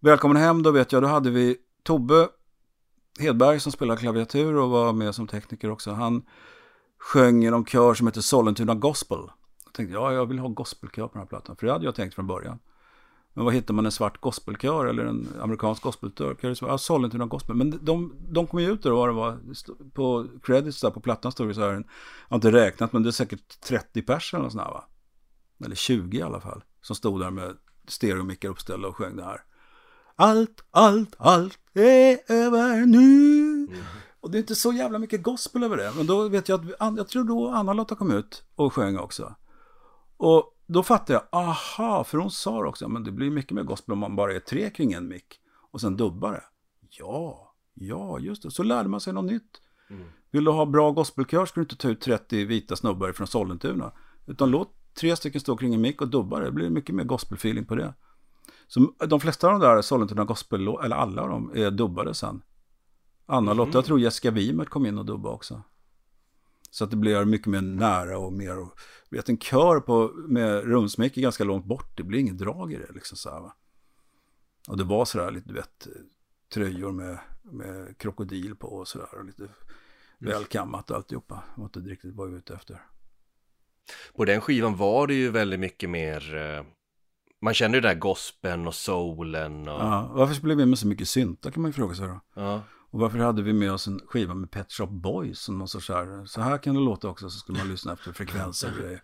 Välkommen hem, då vet jag, då hade vi Tobbe Hedberg som spelade klaviatur och var med som tekniker också. Han sjöng i någon kör som heter Sollentuna Gospel. Jag tänkte, ja, jag vill ha gospelkör på den här plattan, för det hade jag tänkt från början. Men vad hittar man en svart gospelkör eller en amerikansk gospelkör? Ja, Sollentuna Gospel. Men de, de kom ju ut då, vad det var. På credits där på plattan stod det så här. Jag har inte räknat men det är säkert 30 pers eller sådär va. Eller 20 i alla fall. Som stod där med stereomickar uppställda och sjöng det här. Allt, allt, allt är över nu. Mm. Och det är inte så jävla mycket gospel över det. Men då vet jag att, jag tror då Anna-Lotta kom ut och sjöng också. Och då fattade jag, aha, för hon sa också, men det blir mycket mer gospel om man bara är tre kring en mick och sen dubbar det. Ja, ja, just det. Så lärde man sig något nytt. Mm. Vill du ha bra gospelkör ska du inte ta ut 30 vita snubbar från Sollentuna. Utan låt tre stycken stå kring en mick och dubba det. Blir mycket mer gospelfeeling på det. Så de flesta av de där Sollentuna gospel, eller alla av dem, är dubbade sen. Anna-Lotta, mm. jag tror Jessica Wimert kom in och dubbade också. Så att det blir mycket mer nära och mer, och, vet en kör på, med rumsmick ganska långt bort, det blir inget drag i det liksom så här, va? Och det var sådär lite, du vet, tröjor med, med krokodil på och sådär, och lite mm. välkammat och alltihopa. Det var inte riktigt vad jag var ute efter. På den skivan var det ju väldigt mycket mer eh, man känner ju där gospeln och soulen och... Ja, varför spelade vi med så mycket syntar kan man ju fråga sig då. Ja. Och varför hade vi med oss en skiva med Pet Shop Boys som någon sorts här, så här kan det låta också så skulle man lyssna efter frekvenser och grejer.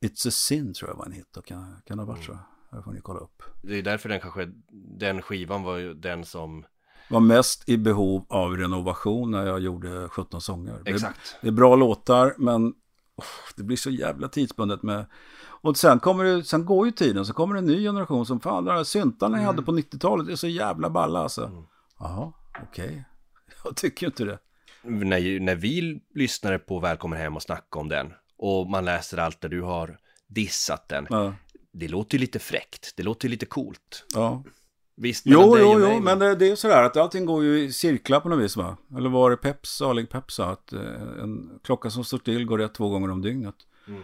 It's a sin tror jag var en hit och kan, kan ha varit så. Det får ni kolla upp. Det är därför den kanske, den skivan var ju den som var mest i behov av renovation när jag gjorde 17 sånger. Exakt. Det, är bra låtar men oh, det blir så jävla tidsbundet med och sen, kommer det, sen går ju tiden, så kommer det en ny generation som fan, de här syntarna mm. jag hade på 90-talet är så jävla balla alltså. Mm. Jaha, okej. Okay. Jag tycker inte det. När, när vi lyssnade på Välkommen Hem och snackade om den och man läser allt där du har dissat den. Ja. Det låter ju lite fräckt, det låter ju lite coolt. Ja. Visst, jo, jo, jo, men det, det är sådär att allting går ju i cirklar på något vis va. Eller var det Peps, salig Peps sa att eh, en klocka som står still går rätt två gånger om dygnet. Mm.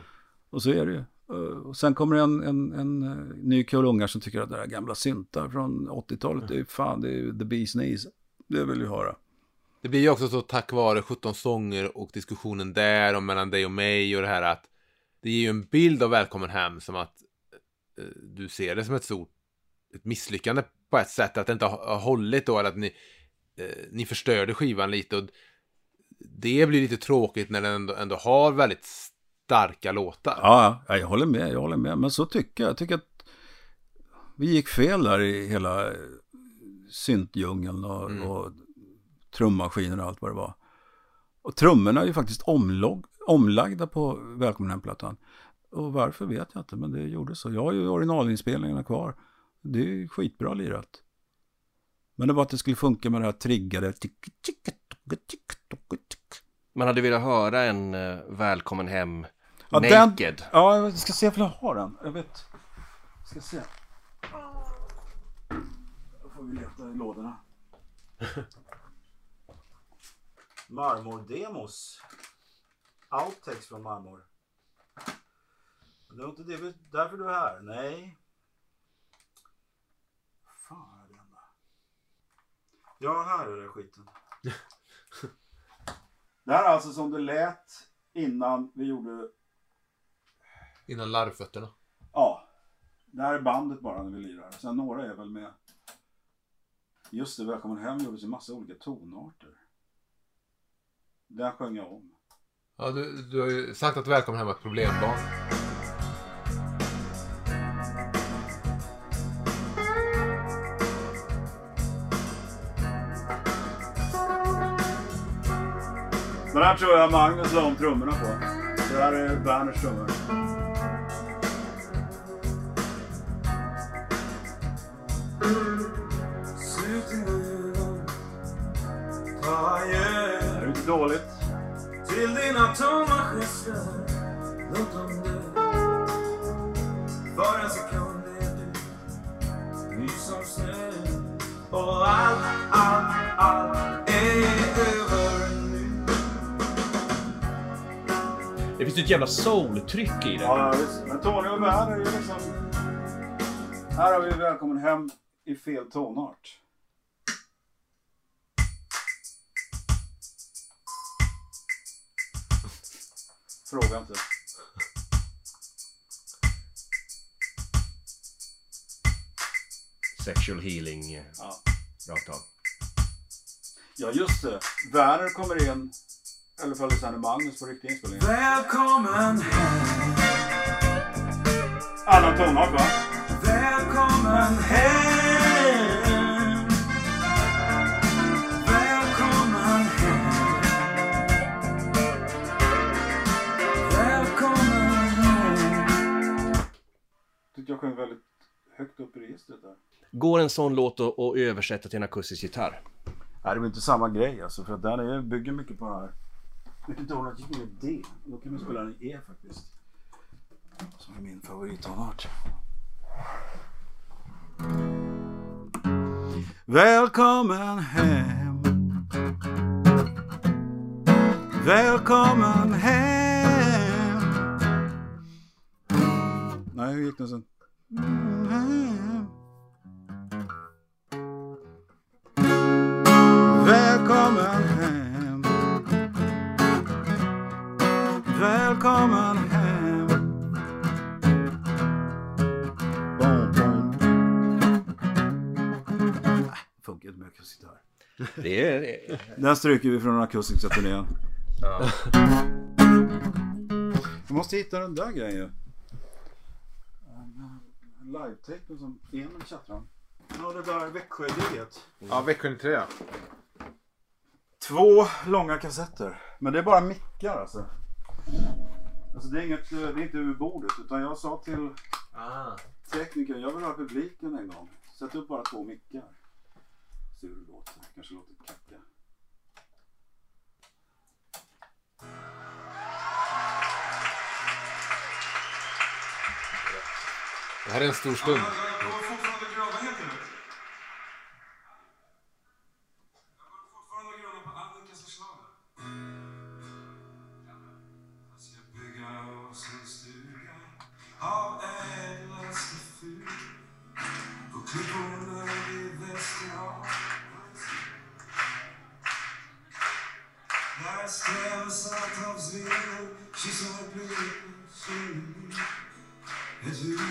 Och så är det ju. Eh, och sen kommer en, en, en eh, ny kull ungar som tycker att det där gamla syntar från 80-talet, det är fan, det är the bees knees. Det vill vi höra. Det blir ju också så tack vare 17 sånger och diskussionen där och mellan dig och mig och det här att det ger ju en bild av Välkommen Hem som att eh, du ser det som ett stort ett misslyckande på ett sätt, att det inte har hållit då, eller att ni, eh, ni förstörde skivan lite och det blir lite tråkigt när den ändå, ändå har väldigt starka låtar. Ja, jag håller med, jag håller med. Men så tycker jag. Jag tycker att vi gick fel där i hela syntdjungeln och, mm. och trummaskiner och allt vad det var. Och trummorna är ju faktiskt omlog, omlagda på Välkommen hem-plattan. Och varför vet jag inte, men det gjorde så. Jag har ju originalinspelningarna kvar. Det är skitbra lirat. Men det var att det skulle funka med det här triggade. Man hade velat höra en uh, Välkommen hem Ja, Naked. Den, ja, jag ska se om jag har den. Jag vet. Jag ska se. Då får vi leta i lådorna. Marmordemos. Outtakes från Marmor. Det var inte därför du är här. Nej. Fan är det enda. Ja, här är det skiten. det här är alltså som det lät innan vi gjorde Innan larvfötterna. Ja. Det här är bandet bara när vi lirar. Sen några är väl med. Just det, Välkommen hem gjordes i massa olika tonarter. Den sjöng jag om. Ja, du, du har ju sagt att Välkommen hem var ett problembarn. Här tror jag Magnus la om trummorna på. Det här är Berners trummor. Det är inte dåligt. Till dina tomma gester, låt dem dö. För en sekund är du ny som snö. Och allt, allt, allt Det finns ju ett jävla soul-tryck i det. Ja, visst. Men Tony och Werner är ju liksom... Här har vi Välkommen hem i fel tonart. Fråga inte. sexual healing eh, Ja. rakt av. Ja, just det. Werner kommer in. Eller för Alexander Magnus på riktig inspelning. Välkommen hem, Annan tonart va? välkommen hem. Välkommen hem. Välkommen hem. Tyckte jag sjöng väldigt högt upp i registret där. Går en sån låt att att översätta till en akustisk gitarr? Nej, det är inte samma grej alltså. För att den är, bygger mycket på den här. Vilket tonart gick med D? Då kan man spela den i E faktiskt. Som är min favorittonart. Välkommen hem. Välkommen hem. Nej, hur gick den sen? Välkommen hem Bom, bom. Äh, Funkar inte med akustisk gitarr. Det är... det Den stryker vi från den akustiska turnén. Ja. Vi måste hitta den där grejen ju. Live-tapen som Emil tjattrar om. Ja, det där Växjö-giget. Ja, Växjö 93 Två långa kassetter. Men det är bara mickar alltså. Alltså det är, inget, det är inte ur bordet utan jag sa till Ah. teknikern, jag vill ha publiken en gång. Sätt upp bara två mickar. Se hur det låter. Kanske låter kacka. Det här är en stor stund.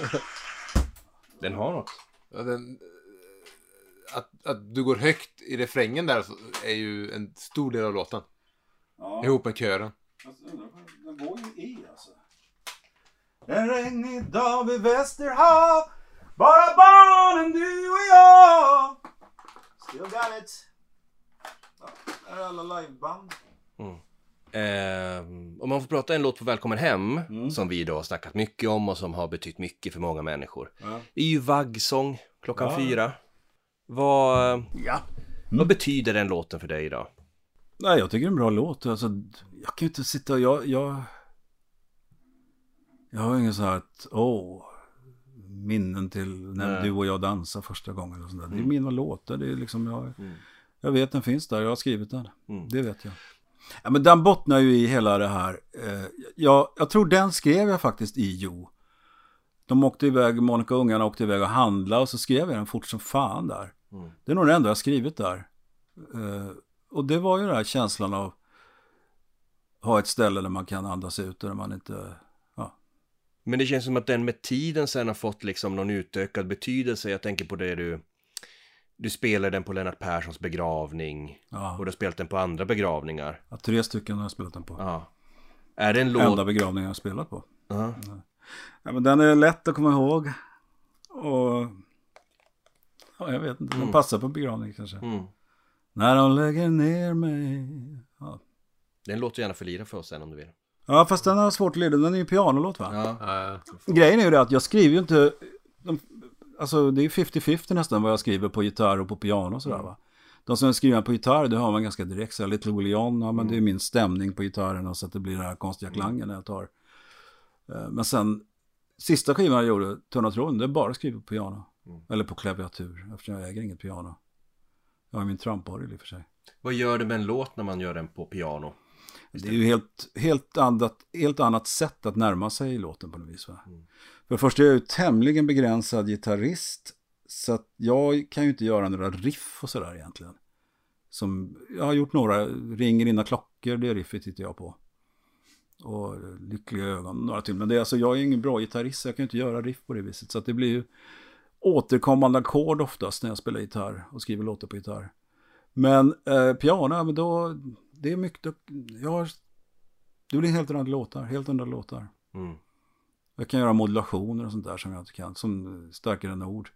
Den har något. Ja, den, att, att du går högt i refrängen där är ju en stor del av låten. Ja, Ihop med kören. på- den går ju i alltså. En regnig dag vid Västerhav Bara barnen, du och jag Still got it ja, Där är alla liveband Eh, om man får prata en låt på Välkommen Hem, som vi då har snackat mycket om och som har betytt mycket för många människor. Ja. Det är ju vaggsång klockan Ja. fyra. Vad, Ja vad betyder den låten för dig idag? Nej, jag tycker det är en bra låt. Alltså, jag kan ju inte sitta och... Jag, jag, jag har ingen så här att... Åh, minnen till när Nej. du och jag dansade första gången. Och sånt där. Det är Mm. mina låtar. Det är liksom jag, Mm. jag vet den finns där. Jag har skrivit den. Mm. Det vet jag. Ja, men den bottnar ju i hela det här. Eh, jag, jag tror den skrev jag faktiskt i Jo. De åkte iväg, Monica och ungarna åkte iväg och handlade och så skrev jag den fort som fan där. Mm. Det är nog det enda jag skrivit där. Eh, och det var ju den här känslan av ha ett ställe där man kan andas ut och där man inte... Ja. Men det känns som att den med tiden sen har fått liksom någon utökad betydelse. Jag tänker på det du... Du spelade den på Lennart Perssons begravning. ja. Och du har spelat den på andra begravningar. ja tre stycken har jag spelat den på. Ja. Är det en låt... Enda begravningen jag har spelat på. Ja. Ja, men den är lätt att komma ihåg. Och... Ja, jag vet inte. Den Mm. passar på begravning kanske. Mm. När de lägger ner mig. Ja. Den låter gärna för lira för oss sen om du vill. ja, fast den har svårt att leda. Den är ju pianolåt va? Ja. Grejen är ju det att jag skriver ju inte... De, alltså det är 50-50 nästan vad jag skriver på gitarr och på piano och sådär va. De som skriver på gitarr, det har man ganska direkt. Så Little Willie John, ja, men det är min stämning på gitarren och så att det blir den här konstiga klangen när jag tar. Eh, Men sen, sista skivan jag gjorde, Tunna det är bara skrivet på piano. Eller på klaviatur, eftersom jag äger inget piano. Jag har min tramporgel i och för sig. Vad gör det med en låt när man gör den på piano? Det är ju helt, helt, annat, helt annat sätt att närma sig låten på något vis. Va? För det första är jag ju tämligen begränsad gitarrist. Så att jag kan ju inte göra några riff och sådär egentligen. Som, jag har gjort några, Ringer dina klockor, det riffet tittar jag på. Och Lyckliga ögon, några till. Men det är alltså, jag är ingen bra gitarrist, så jag kan ju inte göra riff på det viset. Så att det blir ju återkommande ackord oftast när jag spelar gitarr och skriver låtar på gitarr. Men eh, piano, men då, det är mycket, jag har, det blir helt andra låtar, helt andra låtar. Mm. Jag kan göra modulationer och sånt där som jag inte kan, som starkare än ord.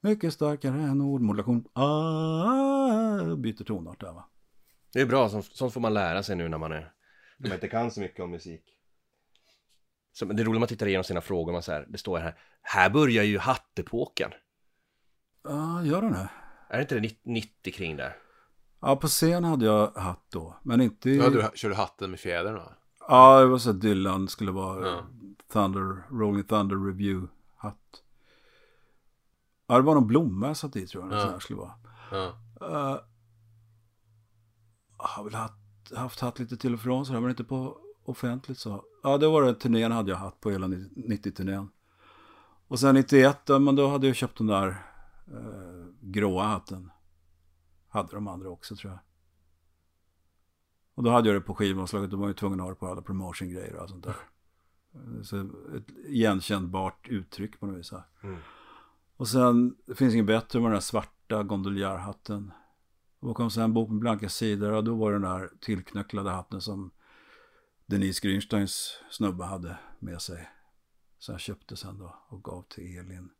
Mycket starkare än ord, modulation, ah, byter tonart där va. Det är bra, sånt, får man lära sig nu när man är när man inte kan så mycket om musik. Så, men det är roligt när man tittar igenom sina frågor, man så här, det står här, här börjar ju hattepoken. Ja, gör den det? Är det inte det 90, 90 kring där? Ja, på scen hade jag hatt då, men inte i... Ja, du körde hatten med fjädern va? Ja, det var så att Dylan skulle vara Ja. Thunder, Rolling Thunder Review-hatt. Ja, det var någon blomma jag satt i tror jag. Ja. Här skulle vara. Ja. Uh, har väl haft, haft hatt lite till och från sådär, men inte på offentligt så. Ja, det var det turnén hade jag hatt på hela 90-turnén. Och sen 91, ja, men då hade jag köpt den där uh, gråa hatten. Hade de andra också tror jag. Och då hade jag det på skivomslaget, då var jag tvungen att ha det på alla promotion-grejer och allt sånt där. Så ett igenkännbart uttryck på något vis. Här. Mm. Och sen, det finns inget bättre med den där svarta gondoljärhatten. Och kom sen bok med blanka sidor och då var det den där tillknöcklade hatten som Denise Grünsteins snubbe hade med sig. Så jag köpte sen då och gav till Elin.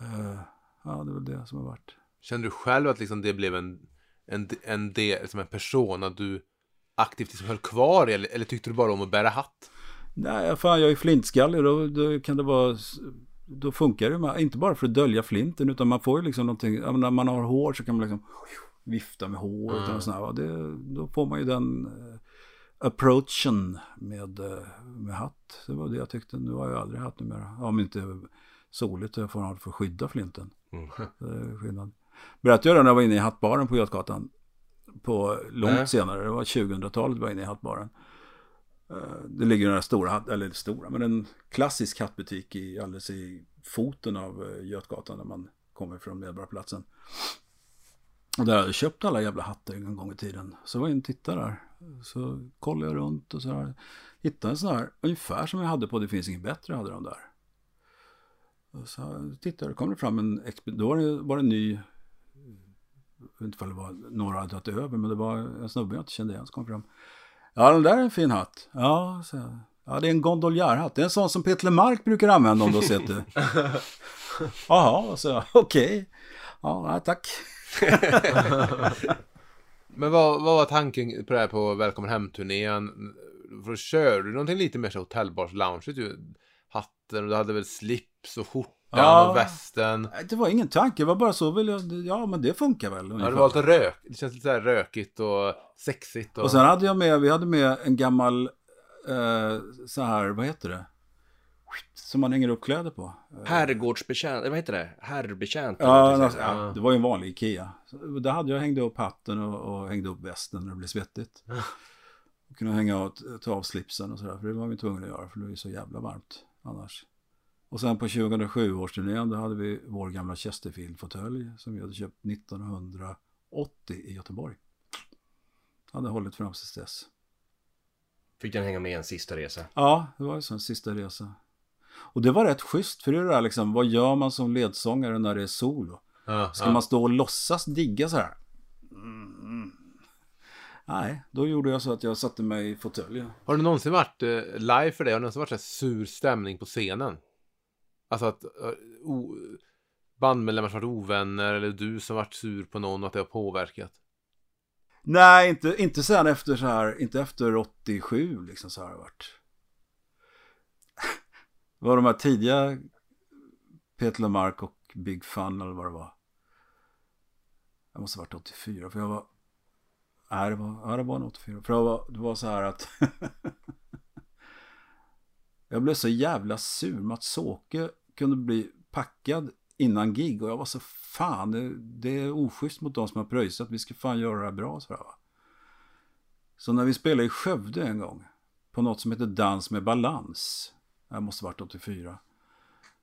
Eh, ja, det väl det som har varit. Kände du själv att liksom det blev en, en, en, del, som en person att du aktivt liksom höll kvar eller, eller tyckte du bara om att bära hatt? Nej, fan jag är flintskallig då, då kan det vara... Då funkar det med, inte bara för att dölja flinten utan man får ju liksom någonting, när man har hår så kan man liksom vifta med håret Mm. och sådär. Det, då får man ju den eh, approachen med, eh, med hatt. Det var det jag tyckte. Nu har jag aldrig hatt numera. Om inte soligt jag får ha för att skydda flinten. Mm. Det skillnad. Berättade jag det när jag var inne i hattbaren på Götgatan. På långt Nej. senare, det var 2000-talet var jag inne i hattbaren. Eh, det ligger den där stora, eller stora, men en klassisk hattbutik i, alldeles i foten av eh, Götgatan när man kommer från Medborgarplatsen. Och där hade jag köpt alla jävla hattar en gång i tiden. Så var jag inne och tittade där. Så kollade jag runt och så här. Hittade en sån här, ungefär som jag hade på Det finns inget bättre, hade de där. Och så tittade jag, då kom det fram en, då var det, var det en ny, jag vet inte om det var några hade tagit över, men det var en snubbe jag inte kände igen som kom fram. Ja, den där är en fin hatt. Ja, så. Ja, det är en gondoljärhatt. Det är en sån som Peter Lemark brukar använda om du har sett det. Jaha, så. Okej. Ja, nej, tack. Men vad, vad var tanken på det här på Välkommen Hem-turnén? För kör du någonting lite mer så hotellbars lounge ju Hatten och du hade väl slips och skjortan Ja. och västen. Det var ingen tanke, det var bara så vill jag, ja men det funkar väl. Ja, det var lite rök. Det känns lite så här rökigt och sexigt. Och... Och sen hade jag med, vi hade med en gammal, eh, så här, vad heter det? Som man hänger upp kläder på. Herrgårdsbetjänt, vad heter det? Herrbetjänt? Ja, alltså, ja, det var ju en vanlig Ikea. Så där hade jag hängt upp hatten och, och hängde upp västen när det blev svettigt. Och kunde hänga av, ta av slipsen och sådär, för det var vi tvungna att göra, för det var ju så jävla varmt annars. Och sen på 2007-årsturnén, då hade vi vår gamla Chesterfield-fåtölj som vi hade köpt 1980 i Göteborg. Hade hållit fram tills dess. Fick den hänga med en sista resa? Ja, det var ju så en sista resa. Och det var rätt schysst, för det är det där liksom, vad gör man som ledsångare när det är solo? ja, Ska ja. man stå och låtsas digga så här? Mm. Nej, då gjorde jag så att jag satte mig i fåtöljen. Har det någonsin varit eh, live för dig? Har det någonsin varit så här sur stämning på scenen? Alltså att eh, o, bandmedlemmar som varit ovänner eller du som varit sur på någon och att det har påverkat? Nej, inte, inte sen efter så här, inte efter 87 liksom så har det varit. Det var de här tidiga Peter Lamarck och Big Fun eller vad det var. Jag måste ha varit 84 för jag var Nej, det var, ja, det var 84. För det var, det var så här att jag blev så jävla sur. Mats Åke kunde bli packad innan gig och jag var så fan, det, det är oschysst mot de som har pröjsat, vi ska fan göra det här bra. Så, här, va? så när vi spelade i Skövde en gång, på något som heter Dans med balans, det måste varit 84,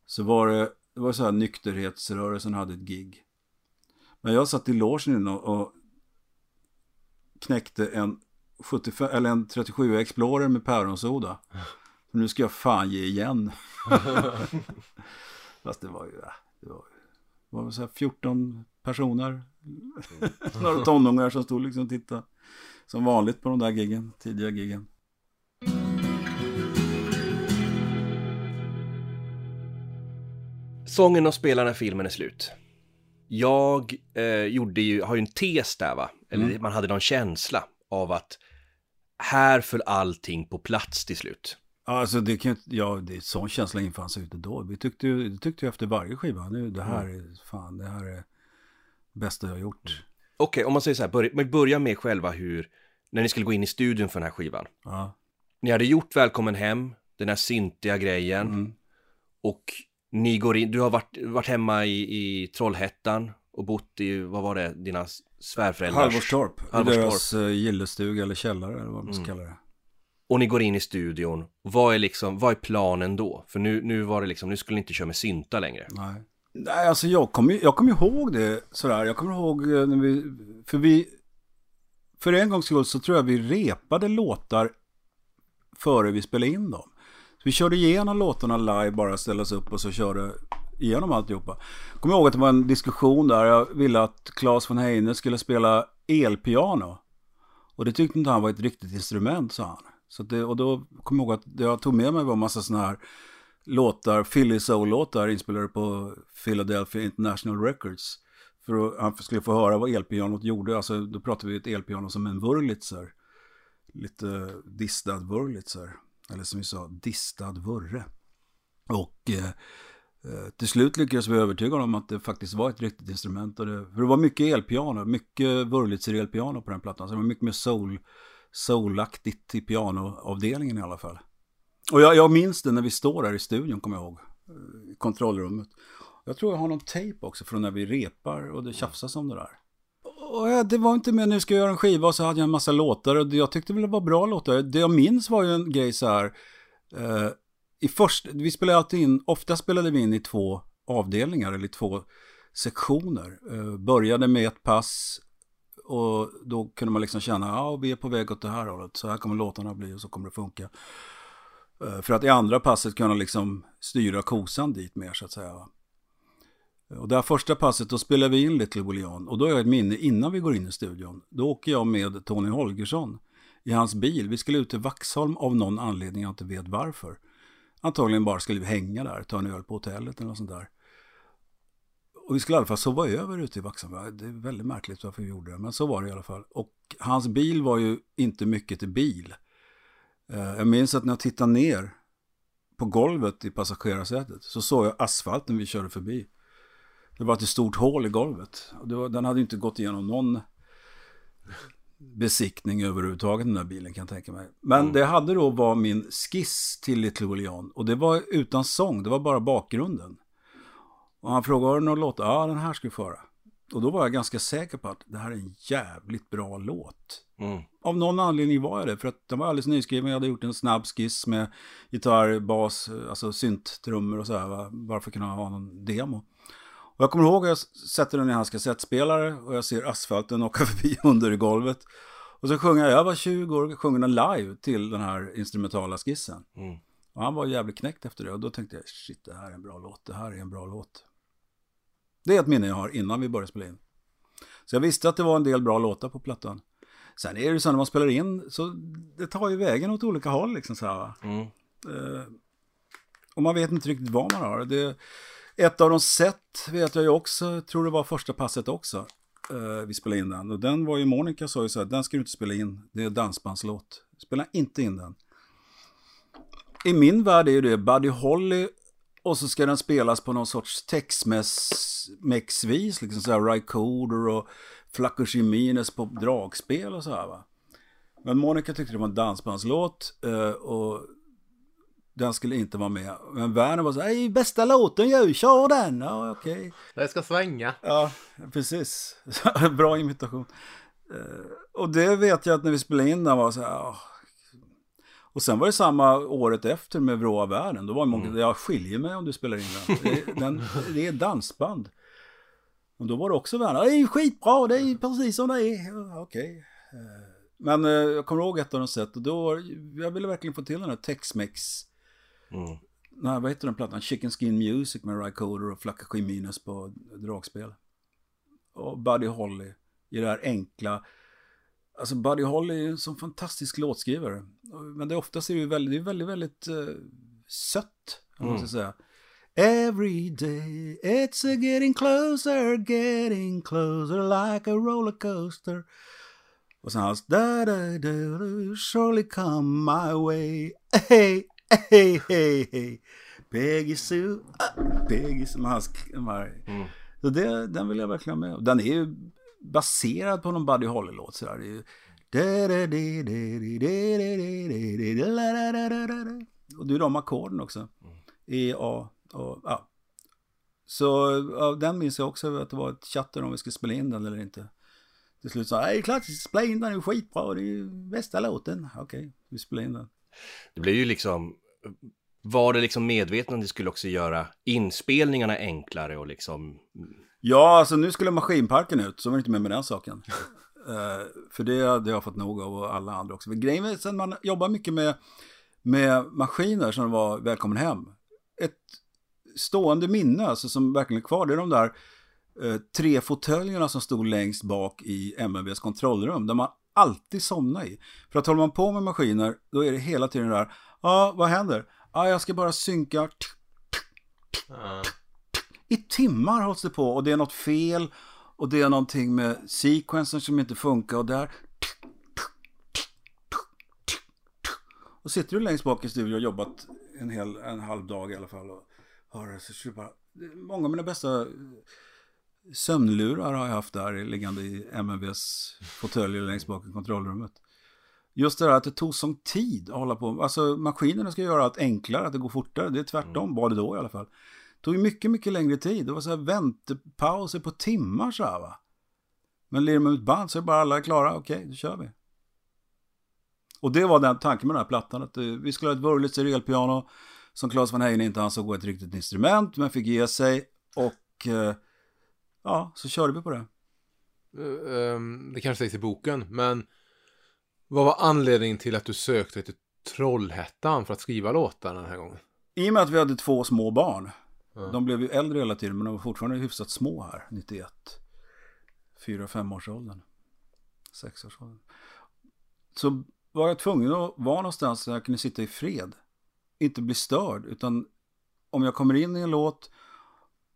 så var det, det var så här nykterhetsrörelsen hade ett gig. Men jag satt i logen och, och knäckte en 75, eller en 37 Explorer med päronsoda. Så nu ska jag fan ge igen. Fast det var ju, det var, det var så här 14 personer. Några tonåringar som stod liksom och tittade. Som vanligt på de där giggen, tidiga giggen. Sången och spelar när filmen är slut. Jag eh, gjorde ju, har ju en tes där va, eller Mm. man hade någon känsla av att här föll allting på plats till slut. Alltså det kan inte- ja, det är sån känsla infann sig ute då. Vi tyckte ju, det tyckte ju efter varje skiva, nu det här är, fan, det här är bästa jag har gjort. Okej, om man säger så här, börja, börja med själva hur, när ni skulle gå in i studion för den här skivan. Ja. Ni hade gjort Välkommen Hem, den här syntiga grejen, Mm. och ni går in, du har varit, varit hemma i, i Trollhättan och bott i, vad var det, dina svärföräldrars... Halvorstorp, Halvorstorp. deras uh, gillestuga eller källare eller vad man ska Mm. kalla det. Och ni går in i studion, vad är liksom, vad är planen då? För nu, nu var det liksom, nu skulle ni inte köra med synta längre. Nej. Nej, alltså jag kommer jag kom ihåg det sådär. Jag kommer ihåg eh, när vi, för vi, för en gångs skull så tror jag vi repade låtar före vi spelade in dem. Så vi körde igenom låtarna live, bara Ställdes upp och så körde igenom alltihopa. Jag kommer ihåg att det var en diskussion där jag ville att Claes von Heine skulle spela elpiano. Och det tyckte inte han var ett riktigt instrument, sa han. Så det, och då kom jag ihåg att det jag tog med mig var en massa sådana här låtar, Philly Soul-låtar inspelade på Philadelphia International Records. För att han skulle få höra vad elpianot gjorde. Alltså då pratade vi ett elpiano som en Wurlitzer. Lite distad Wurlitzer. Eller som vi sa, distad Wurre. Och eh, eh, till slut lyckades vi övertyga honom att det faktiskt var ett riktigt instrument. Och det, för det var mycket elpiano, mycket Wurlitzer elpiano på den plattan. Så det var mycket mer soul, soulaktigt i pianoavdelningen i alla fall. Och jag, jag minns det när vi står där i studion, kommer jag ihåg. I kontrollrummet. Jag tror jag har någon tejp också från när vi repar och det tjafsas om det där. Och eh, det var inte med nu ska jag göra en skiva och så hade jag en massa låtar och jag tyckte väl det var bra låtar. Det jag minns var ju en grej så här. Eh, I först, vi spelade alltid in, ofta spelade vi in i två avdelningar eller två sektioner. Eh, började med ett pass och då kunde man liksom känna, ja vi är på väg åt det här hållet, så här kommer låtarna bli och så kommer det funka. Eh, för att i andra passet kunna liksom styra kosan dit mer så att säga. Och det här första passet då spelar vi in Little William och då har jag ett minne innan vi går in i studion. Då åker jag med Tony Holgersson i hans bil. Vi skulle ut till Vaxholm av någon anledning jag inte vet varför. Antagligen bara skulle vi hänga där, ta en öl på hotellet eller något sånt där. Och vi skulle i alla fall sova över ute i Vaxholm. Det är väldigt märkligt varför vi gjorde det, men så var det i alla fall. Och hans bil var ju inte mycket till bil. Eh, Jag minns att när jag tittade ner på golvet i passagerarsätet så såg jag asfalten vi körde förbi. Det var ett stort hål i golvet. Var, den hade inte gått igenom någon besiktning överhuvudtaget den där bilen kan jag tänka mig. Men det hade då var min skiss till Little William och det var utan sång, det var bara bakgrunden. Och han frågade, har du någon låt? Ja, den här ska vi få höra. Och då var jag ganska säker på att det här är en jävligt bra låt. Mm. Av någon anledning var jag det, för att den var alldeles nyskriven. Jag hade gjort en snabb skiss med gitarr, bas, alltså synttrummor och så här, va? bara för att kunna ha någon demo. Och jag kommer ihåg att jag sätter den i hans kassettspelare och jag ser asfalten åka förbi under i golvet. Och så sjunger jag, jag var 20 år, sjunger den live till den här instrumentala skissen. Mm. Och han var jävligt knäckt efter det och då tänkte jag, shit det här är en bra låt, det här är en bra låt. Det är ett minne jag har innan vi började spela in. Så jag visste att det var en del bra låtar på plattan. Sen är det så när man spelar in så det tar ju vägen åt olika håll liksom så här. Mm. Eh, och man vet inte riktigt vad man har. Det, ett av de sätt vet jag ju också, tror det var första passet också. Eh, vi spelade in den. Och den var ju, Monica sa ju så här, den ska du inte spela in. Det är dansbandslåt. Spela inte in den. I min värld är ju det Buddy Holly och så ska den spelas på någon sorts Tex-Mex-vis, liksom så här Rycoder och Flaco Jimenez på dragspel och så här va. Men Monica tyckte det var en dansbandslåt eh, och Den skulle inte vara med. Men Werner var så här, bästa låten ju, kör den! Ja, okej. Okay. Det ska svänga. Ja, precis. Bra imitation. Eh, och det vet jag att när vi spelade in den var så här. Och sen var det samma året efter med Vråa världen. Då var det många, mm. jag skiljer mig om du spelar in den. Det, den, det är dansband. Och då var det också Werner, det är skitbra, det är precis som det är. Okej. Eh, men eh, jag kommer ihåg ett av de sätt och då, jag ville verkligen få till den här Tex-Mex. Mm. Nej, vad heter den plattan? Chicken Skin Music med Rycoder och Flacka Minus på dragspel. Och Buddy Holly i det här enkla. Alltså Buddy Holly är en sån fantastisk låtskrivare. Men det oftast är det väldigt, det är väldigt, väldigt uh, sött. Om man ska säga. Every day it's a getting closer, getting closer like a roller coaster. Och sen hans da da da surely come my way. Hey, hey, hey, hey. Peggy Sue, uh, Peggy Sue. Hans, mm. Så det, den vill jag verkligen ha med. Den är ju baserad på någon Buddy Holly-låt. Sådär. Det ju... Och det är de ackorden också. E, A och A. Så ja, den minns jag också att det var ett chatter om vi skulle spela in den eller inte. Till slut sa jag, det är klart vi spela in den, det är skitbra, det är ju bästa låten. Okej, vi spelar in den. Det blev ju liksom, var det liksom medveten att det skulle också göra inspelningarna enklare och liksom... Ja, alltså nu skulle maskinparken ut, så var det inte med med den saken. uh, för det hade jag fått nog av och alla andra också. För grejen är sen man jobbar mycket med, med maskiner som var Välkommen Hem. Ett stående minne alltså som verkligen är kvar, det är de där Eh, tre fåtöljerna som stod längst bak i MMVs kontrollrum. Där man alltid somnar i. För att håller man på med maskiner, då är det hela tiden där. Ja, ah, vad händer? Ja, ah, jag ska bara synka. I timmar hålls det på och det är något fel. Och det är någonting med sequensen som inte funkar och där. Och sitter du längst bak i studion och jobbat en, hel, en halv dag i alla fall. Och hör det, så bara, många av mina bästa sömnlurar har jag haft där liggande i MNVs fåtöljer längst bak i kontrollrummet. Just det där att det tog sån tid att hålla på. Alltså maskinerna ska göra allt enklare, att det går fortare. Det är tvärtom, mm. var det då i alla fall. Tog mycket, mycket längre tid. Det var så här väntepauser på timmar så här va. Men lirar man ut band så är bara alla klara, okej, okay, då kör vi. Och det var den tanken med den här plattan, att eh, vi skulle ha ett vurligt serialpiano som Claes van Heyen inte ansåg var ett riktigt instrument, men fick ge sig. Och eh, ja, så körde vi på det. Um, det kanske sägs i boken, men vad var anledningen till att du sökte till Trollhättan för att skriva låtar den här gången? I och med att vi hade två små barn. Mm. De blev ju äldre hela tiden, men de var fortfarande hyfsat små här, 91. Fyra-femårsåldern, sexårsåldern. Så var jag tvungen att vara någonstans där jag kunde sitta i fred. Inte bli störd, utan om jag kommer in i en låt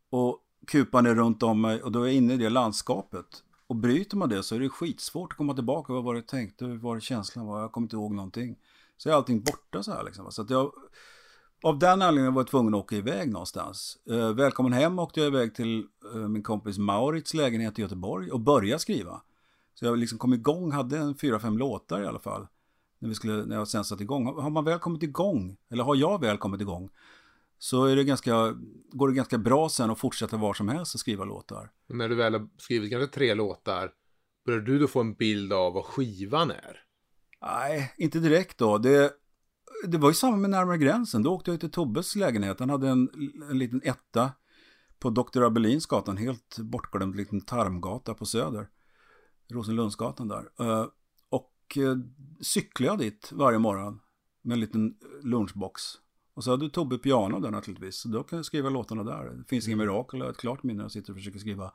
och kupan är runt om mig och då är jag inne i det landskapet. Och bryter man det så är det skitsvårt att komma tillbaka. Vad var det jag tänkte? Vad var det känslan var? Jag kommer inte ihåg någonting. Så är allting borta så här liksom. Så att jag, av den anledningen var jag tvungen att åka iväg någonstans. Eh, välkommen hem åkte jag iväg till eh, min kompis Maurits lägenhet i Göteborg och började skriva. Så jag liksom kom igång, hade en fyra, fem låtar i alla fall. När, vi skulle, när jag sen satt igång. Har man väl kommit igång, eller har jag väl kommit igång, så är det ganska, går det ganska bra sen att fortsätta var som helst och skriva låtar. När du väl har skrivit kanske tre låtar, börjar du då få en bild av vad skivan är? Nej, inte direkt då. Det, det var ju samma med Närmare gränsen. Då åkte jag till Tobbes lägenhet. Han hade en, en liten etta på Dr. Abelinsgatan, helt bortglömd liten tarmgata på Söder. Rosenlundsgatan där. Uh, och uh, cyklade jag dit varje morgon med en liten lunchbox. Och så hade Tobbe piano där naturligtvis. Så då kan jag skriva låtarna där. Det finns ingen mm. mirakel, jag har ett klart minne. Jag sitter och försöker skriva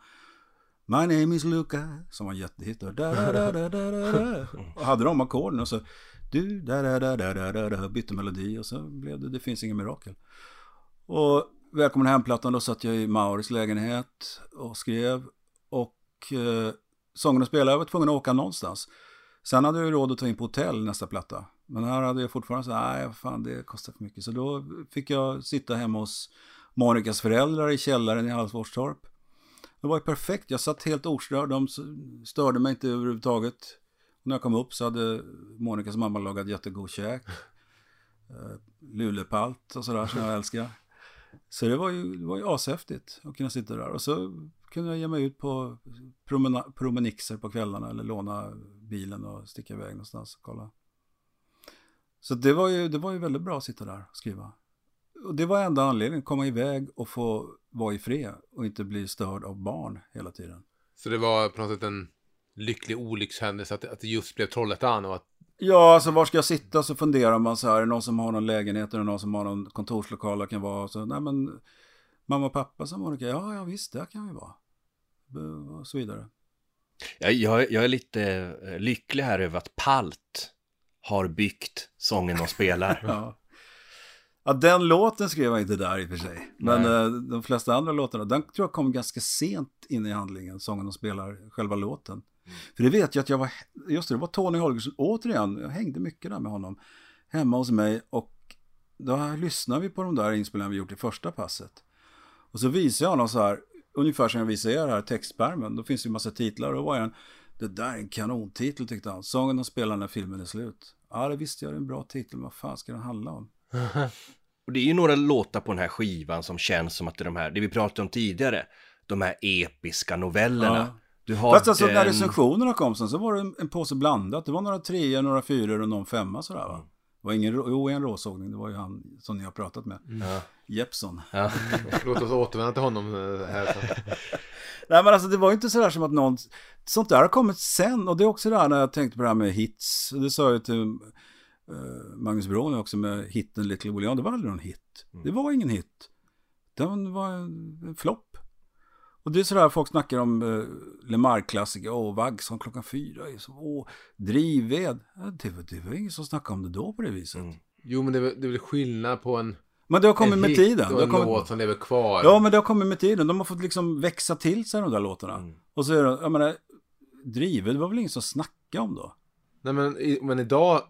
My name is Luca, som var jättehit. Och, och hade de ackorden och så du, da, da, da, da, da, da, bytte melodi och så blev det Det finns ingen mirakel. Och Välkommen hem-plattan, då satt jag i Mauris lägenhet och skrev. Och eh, sången och spelade, jag var tvungen att åka någonstans. Sen hade jag ju råd att ta in på hotell nästa platta. Men här hade jag fortfarande så nej fan det kostar för mycket. Så då fick jag sitta hemma hos Monikas föräldrar i källaren i Halsvorstorp. Det var ju perfekt, jag satt helt ostörd, de störde mig inte överhuvudtaget. När jag kom upp så hade Monikas mamma lagat jättegod käk. eh, lulepalt och sådär som jag älskar. Så det var ju, det var ju ashäftigt att kunna sitta där. Och så kunde jag ge mig ut på promena, promenixer på kvällarna eller låna bilen och sticka iväg någonstans och kolla. Så det var ju, det var ju väldigt bra att sitta där och skriva. Och det var enda anledningen, komma iväg och få vara i fred och inte bli störd av barn hela tiden. Så det var på något sätt en lycklig olyckshändelse att, att det just blev Trollhättan och att Ja, alltså var ska jag sitta så funderar man så här, är det någon som har någon lägenhet eller någon som har någon kontorslokal där kan vara så, nej men mamma och pappa som Monica, ja, ja visst, där kan vi vara. Och så vidare. Jag, jag, jag är lite eh, lycklig här över att Palt har byggt sången de spelar. Ja. Ja, den låten skrev jag inte där i och för sig. Men Nej. eh, de flesta andra låtarna, den tror jag kom ganska sent in i handlingen, sången de spelar, själva låten. För det vet jag att jag var, just det, det var Tony Holgersson, återigen, jag hängde mycket där med honom, hemma hos mig och då lyssnade vi på de där inspelningarna vi gjort i första passet. Och så visade jag honom så här, ungefär som jag visar er här, textpärmen, då finns det ju massa titlar, och då var jag en, det där är en kanontitel tyckte han, sången de spelar när filmen är slut. Ja, det visste jag, det är en bra titel, vad fan ska den handla om? Och det är ju några låtar på den här skivan som känns som att det är de här, det vi pratade om tidigare, de här episka novellerna. Ja. Du har Fast alltså när den- recensionerna kom sen så var det en, en påse blandat. Det var några treor, några fyror och någon femma sådär va. Det var ingen, jo en råsågning, det var ju han som ni har pratat med. Ja. Jeppson. Ja. låt oss återvända till honom eh, här sen. Nej men alltså det var ju inte sådär som att någon, sånt där har kommit sen. Och det är också det här när jag tänkte på det här med hits. Det sa jag ju till eh, Magnus Brohn också med hitten Little William. Det var aldrig någon hit. Det var ingen hit. Den var en, en flopp. Och det är sådär folk snackar om uh, Lemar-klassiker. Åh, Vaggsson klockan fyra. så- Åh, drivved. Det, var, det var ingen som snackade om det då på det viset. Jo, men det det är väl skillnad på en, Men det har kommit en med tiden. och en kommit, låt som lever kvar. Ja, men det har kommit med tiden. De har fått liksom växa till sig de där låtarna. Och så är det, jag menar, drivet, var väl ingen som snackade om då? Nej, men, men idag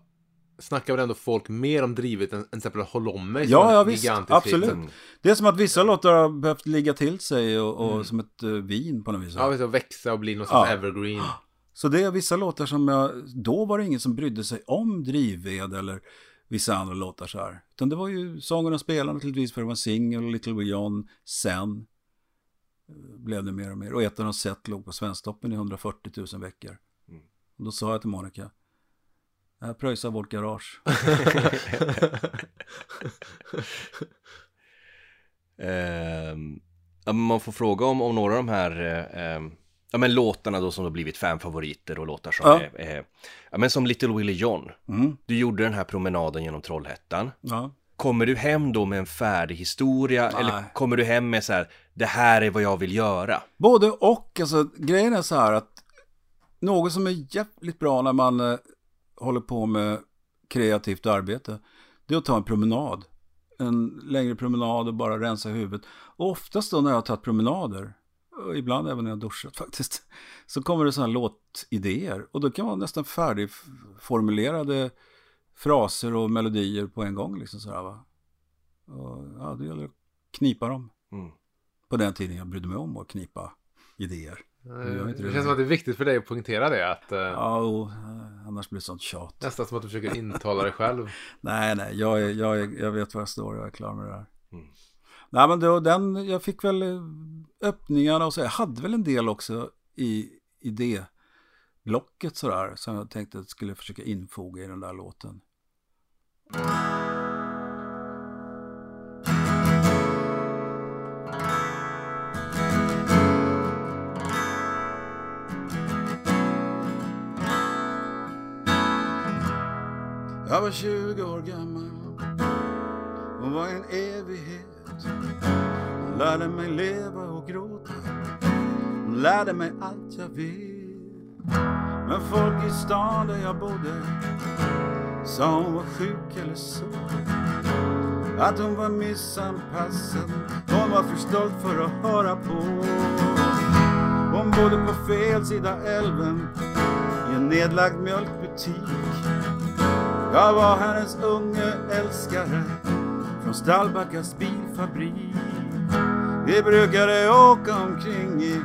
snackar väl ändå folk mer om drivet än, till exempel Håll om mig. Ja, ja visst, absolut. hit. Det är som att vissa låtar har behövt ligga till sig och, och som ett uh, vin på något vis. Ja, visst, och växa och bli någon sorts Ja. evergreen. Så det är vissa låtar som jag, då var det ingen som brydde sig om drivved eller vissa andra låtar så här. Utan det var ju sången och spelaren naturligtvis för det var en singel, Little Will John, sen eh, blev det mer och mer. Och ett av de sett låg på Svensktoppen i 140 000 veckor. Och då sa jag till Monica, jag pröjsar vårt garage. Men man får fråga om, om några av de här eh, ja, men låtarna då som har blivit fanfavoriter och låtar som Ja. är, är ja, men som Little Willie John. Mm. Du gjorde den här promenaden genom Trollhättan. Ja. Kommer du hem då med en färdig historia Nej. eller kommer du hem med så här, det här är vad jag vill göra? Både och, alltså grejen är så här att något som är jävligt bra när man eh, håller på med kreativt arbete, det är att ta en promenad. En längre promenad och bara rensa huvudet. Och oftast då när jag har tagit promenader, och ibland även när jag duschat faktiskt, så kommer det sådana låtidéer. Och då kan man nästan färdigformulerade fraser och melodier på en gång. Liksom sådär, va? Och, ja, det gäller att knipa dem. Mm. På den tiden jag brydde mig om att knipa idéer. Inte Det det. känns som att det är viktigt för dig att poängtera det. Att, eh, Ja, och, eh, annars blir det sånt tjat. Nästan som att du försöker intala dig själv. Nej, nej, jag, är, jag, är, jag vet var jag står, jag är klar med det där. Mm. Nej, men då, den, jag fick väl eh, öppningarna och så. Jag hade väl en del också i idéblocket sådär. Som jag tänkte att jag skulle försöka infoga i den där låten. Jag var 20 år gammal hon var en evighet. Hon lärde mig leva och gråta. Hon lärde mig allt jag vet. Men folk i stan där jag bodde sa hon var sjuk eller så. Att hon var missanpassad. Hon var för stolt för att höra på. Hon bodde på fel sida älven i en nedlagd mjölkbutik. Jag var hennes unge älskare från Stallbackas bilfabrik. Vi brukade åka omkring i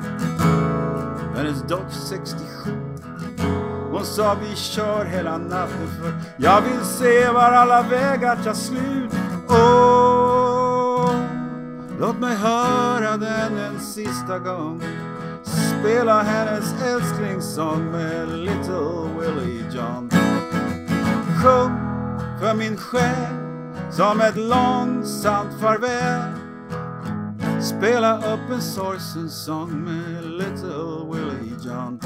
hennes Dodge 67. Hon hon sa vi kör hela natten för jag vill se var alla vägar tar slut. Åh, låt mig höra den en sista gång. Spela hennes älsklingssång med Little Willie John. Sjung för min själ som ett långsamt farväl. Spela upp en sorgsen sång med Little Willie John.